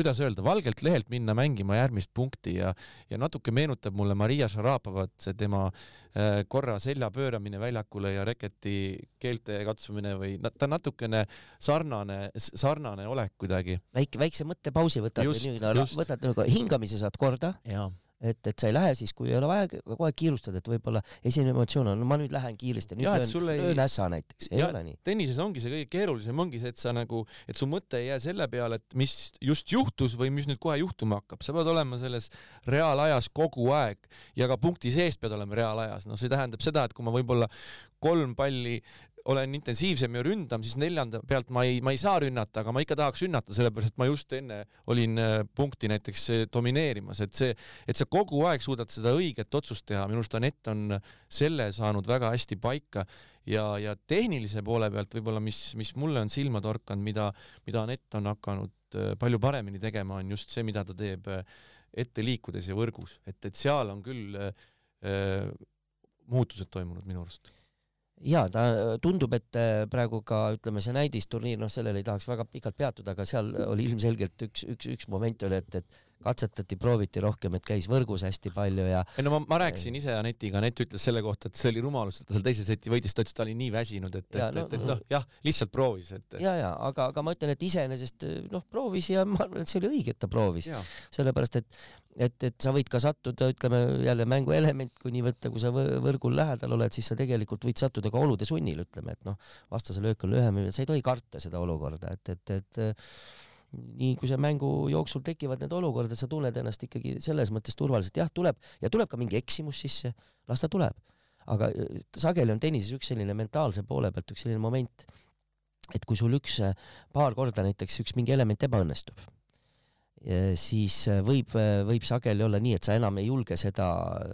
kuidas öelda, valgelt lehelt minna mängima järgmist punkti ja, ja natuke meenutab mulle Maria Šarapovat, see tema äh, korra selja pööramine väljakule ja reketi keelte katsumine või ta natukene sarnane, sarnane olek kuidagi. väike, väikse mõttepausi võtad, võtad nagu hingamise saad korda. Et, et sa ei lähe siis, kui ei ole vaja aeg kiirustada, et võib-olla esimene emotsioon on, no ma nüüd lähen kiiresti, nüüd löön, ei- löön ässa näiteks, ei Jah, ole nii. tennises ongi see kõige keerulisem ongi see, et sa nagu, et su mõte ei jää selle peale, et mis just juhtus või mis nüüd kohe juhtuma hakkab, sa pead olema selles reaalajas kogu aeg ja ka punkti sees pead olema reaalajas, noh, see tähendab seda, et kui ma võib-olla kolm palli olen intensiivsem ja ründan, siis neljanda pealt ma ei, ma ei saa rünnata, aga ma ikka tahaks rünnata, sellepärast et ma just enne olin äh, punkti näiteks äh, domineerimas, et see, et sa kogu aeg suudad seda õiget otsust teha, minu arust Anett on selle saanud väga hästi paika. Ja, ja tehnilise poole pealt võib-olla, mis, mis mulle on silma torkanud, mida, mida Anett on hakanud äh, palju paremini tegema, on just see, mida ta teeb ette liikudes ja võrgus, et, et seal on küll äh, muutused toimunud minu arust ja ta tundub, et äh, praegu ka ütleme, see näidisturniir, noh, sellele ei tahaks väga pikalt peatuda, aga seal oli ilmselgelt üks, üks, üks moment oli, et, et katsetati, prooviti rohkem, et käis võrgus hästi palju ja ei no ma, ma rääkisin ise Anetiga, Anett ütles selle kohta, et see oli rumalus, et ta seal teise seti võitis, ta ütles, et ta oli nii väsinud, et, et, no- et, et noh, jah, lihtsalt proovis, et ja, ja aga, aga ma ütlen, et iseenesest noh, proovis ja ma arvan, et see oli õige, et ta proovis, sellepärast et, et, et sa võid ka sattuda, ütleme jälle mänguelement, kui nii võtta, kui sa võ- võrgul lähedal oled, siis sa tegelikult võid sattuda ka olude sunnil, ütleme, et noh, vastase löök on lühem ja sa ei tohi karta seda olukorda, et, et, et nii kui see mängu jooksul tekivad need olukorrad, sa tunned ennast ikkagi selles mõttes turvaliselt, jah, tuleb ja tuleb ka mingi eksimus sisse, las ta tuleb. aga äh, sageli on tennises üks selline mentaalse poole pealt üks selline moment, et kui sul üks äh, paar korda näiteks üks mingi element ebaõnnestub, siis äh, võib, võib sageli olla nii, et sa enam ei julge seda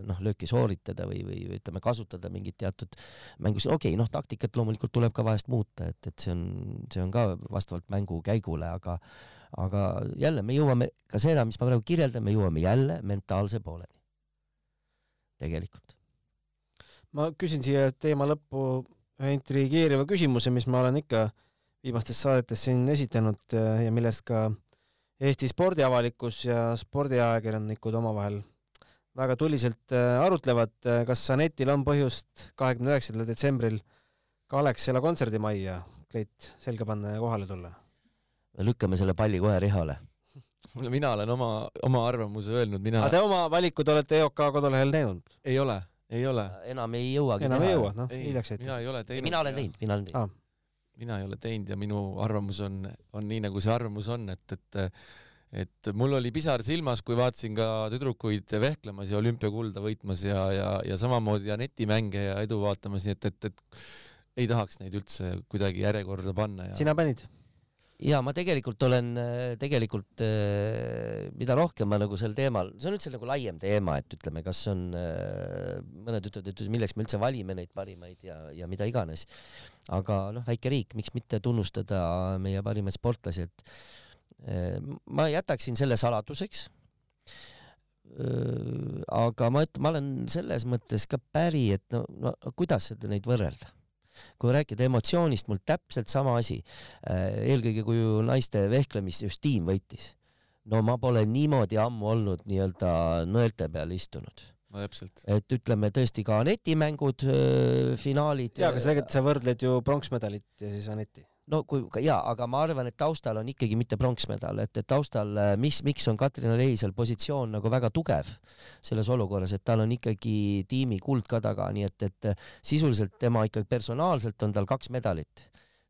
noh, lööki sooritada või, või ütleme, kasutada mingit teatud mängus, okei okay,, noh, taktikat loomulikult tuleb ka vahest muuta, et, et see on, see on ka vastavalt mängu käigule, aga aga jälle me jõuame ka seda, mis ma praegu kirjeldan, me jõuame jälle mentaalse pooleni. tegelikult. ma küsin siia teema lõppu ühe intrigeeriva küsimuse, mis ma olen ikka viimastes saadetes siin esitanud äh, ja millest ka Eesti spordiavalikkus ja spordiajakirjanikud omavahel väga tuliselt äh, arutlevad, kas Anetil on põhjust kahekümne üheksandal detsembril ka Alexela kontserdimajja kleit selga panna ja kohale tulla? lükkame selle palli kohe Rihale. mina olen oma, oma arvamuse öelnud, mina aga te oma valikud olete EOK kodulehel teinud? ei ole, ei ole. enam ei jõuagi enam teha. ei jõua, noh, hiljaks jäite. mina ei ole teinud. mina olen teinud, mina olen teinud ah. Mina ei ole teinud ja minu arvamus on, on nii, nagu see arvamus on, et, et et mul oli pisar silmas, kui vaatasin ka tüdrukuid vehklemas ja olümpiakulda võitmas ja, ja, ja samamoodi Aneti-mänge ja edu vaatamas, nii et, et, et ei tahaks neid üldse kuidagi järjekorda panna ja sina panid? Ja ma tegelikult olen, tegelikult mida rohkem ma nagu sel teemal, see on üldse nagu laiem teema, et ütleme, kas on, mõned ütlevad, et milleks me üldse valime neid parimaid ja, ja mida iganes. aga noh, väike riik, miks mitte tunnustada meie parimaid sportlasi, et ma jätaksin selle saladuseks. aga ma ütlen, ma olen selles mõttes ka päri, et no, no kuidas seda neid võrrelda kui rääkida emotsioonist, mul täpselt sama asi. eelkõige kui naiste vehklemist just tiim võitis. no ma pole niimoodi ammu olnud nii-öelda nõelte peal istunud. no täpselt. et ütleme tõesti ka netimängud, finaalid. jaa, aga sa tegelikult sa võrdled ju pronksmedalit ja siis Aneti no kui jaa, aga ma arvan, et taustal on ikkagi mitte pronksmedal, et, et taustal, mis, miks on Katrina Lehisel positsioon nagu väga tugev selles olukorras, et tal on ikkagi tiimi kuld ka taga, nii et, et sisuliselt tema ikkagi personaalselt on tal kaks medalit.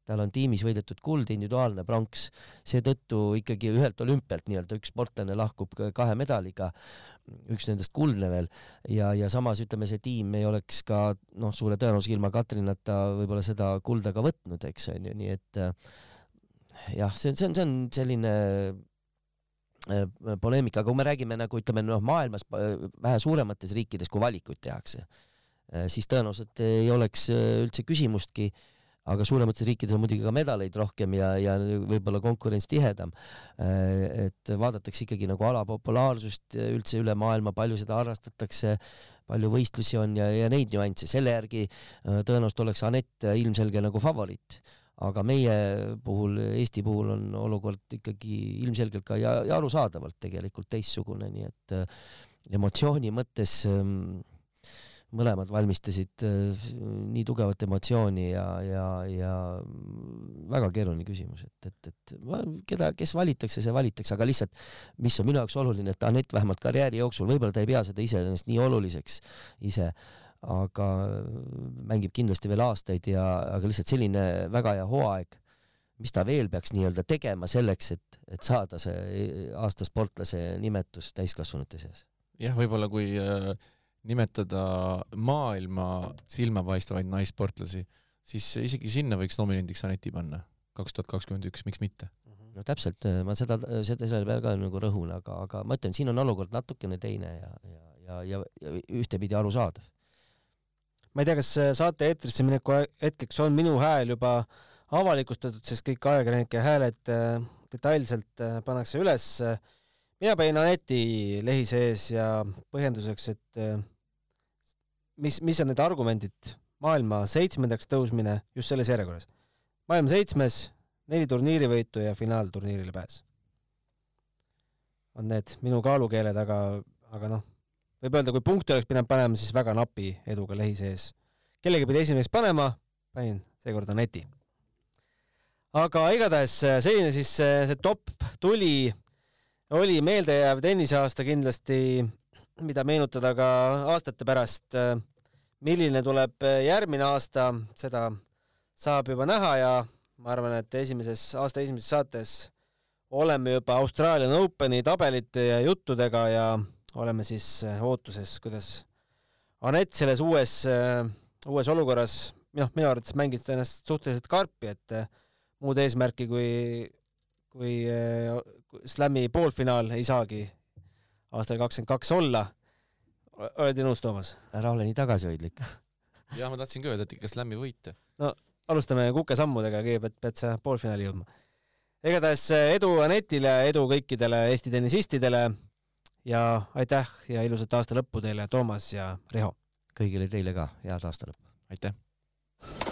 tal on tiimis võidetud kuld, individuaalne pronks, seetõttu ikkagi ühelt olümpialt nii-öelda üks sportlane lahkub kahe medaliga, üks nendest kuldne veel ja, ja samas ütleme, see tiim ei oleks ka noh, suure tõenäosusega ilma Katrinata võib-olla seda kulda ka võtnud, eks on ju, nii et jah, see on, see on, see on selline poleemika, aga kui me räägime nagu ütleme noh, maailmas vähe suuremates riikides, kui valikuid tehakse, siis tõenäoliselt ei oleks üldse küsimustki aga suuremates riikides on muidugi ka medaleid rohkem ja, ja võib-olla konkurents tihedam. et vaadatakse ikkagi nagu ala populaarsust üldse üle maailma, palju seda harrastatakse, palju võistlusi on ja, ja neid nüansse, selle järgi tõenäoliselt oleks Anett ilmselge nagu favoriit aga meie puhul, Eesti puhul on olukord ikkagi ilmselgelt ka ja, ja arusaadavalt tegelikult teistsugune, nii et emotsiooni mõttes mõlemad valmistasid äh, nii tugevat emotsiooni ja, ja, ja väga keeruline küsimus, et, et, et ma, keda, kes valitakse, see valitakse, aga lihtsalt, mis on minu jaoks oluline, et Anett vähemalt karjääri jooksul, võib-olla ta ei pea seda iseenesest nii oluliseks ise, aga mängib kindlasti veel aastaid ja, aga lihtsalt selline väga hea hooaeg, mis ta veel peaks nii-öelda tegema selleks, et, et saada see aasta sportlase nimetus täiskasvanute seas? jah, võib-olla kui äh nimetada maailma silmapaistvaid naissportlasi, siis isegi sinna võiks nominendiks Aneti panna, kaks tuhat kakskümmend üks, miks mitte? no täpselt, ma seda, seda selle peale ka nagu rõhun, aga, aga ma ütlen, siin on olukord natukene teine ja, ja, ja, ja, ja ühtepidi arusaadav. ma ei tea, kas saate eetrisse mineku hetkeks on minu hääl juba avalikustatud, sest kõik ajakirjanike hääled äh, detailselt äh, pannakse üles. mina panin Aneti lehi sees ja põhjenduseks, et äh, mis, mis on need argumendid maailma seitsmendaks tõusmine just selles järjekorras? maailma seitsmes, neli turniirivõitu ja finaalturniirile pääs. on need minu kaalukeeled, aga, aga noh, võib öelda, kui punkti oleks pidanud panema, siis väga napi eduga lehi sees. kellegi pidi esimeseks panema, panin seekord Aneti. aga igatahes selline siis see top tuli, oli meeldejääv tenniseaasta kindlasti mida meenutada ka aastate pärast. milline tuleb järgmine aasta, seda saab juba näha ja ma arvan, et esimeses, aasta esimeses saates oleme juba Australian Openi tabelite ja juttudega ja oleme siis ootuses, kuidas Anett selles uues, uues olukorras, noh, minu arvates mängis ta ennast suhteliselt karpi, et muud eesmärki kui, kui Slami poolfinaal ei saagi aastal kakskümmend kaks olla. oled nõus, Toomas? ära ole nii tagasihoidlik jah, ma tahtsin ka öelda, et ikka slam'i võite. no alustame kukesammudega, kõigepealt pead sa poolfinaali jõudma. igatahes eh, edu Anetile, edu kõikidele Eesti tennisistidele ja aitäh ja ilusat aasta lõppu teile, Toomas ja Riho! kõigile teile ka head aasta lõppu! aitäh!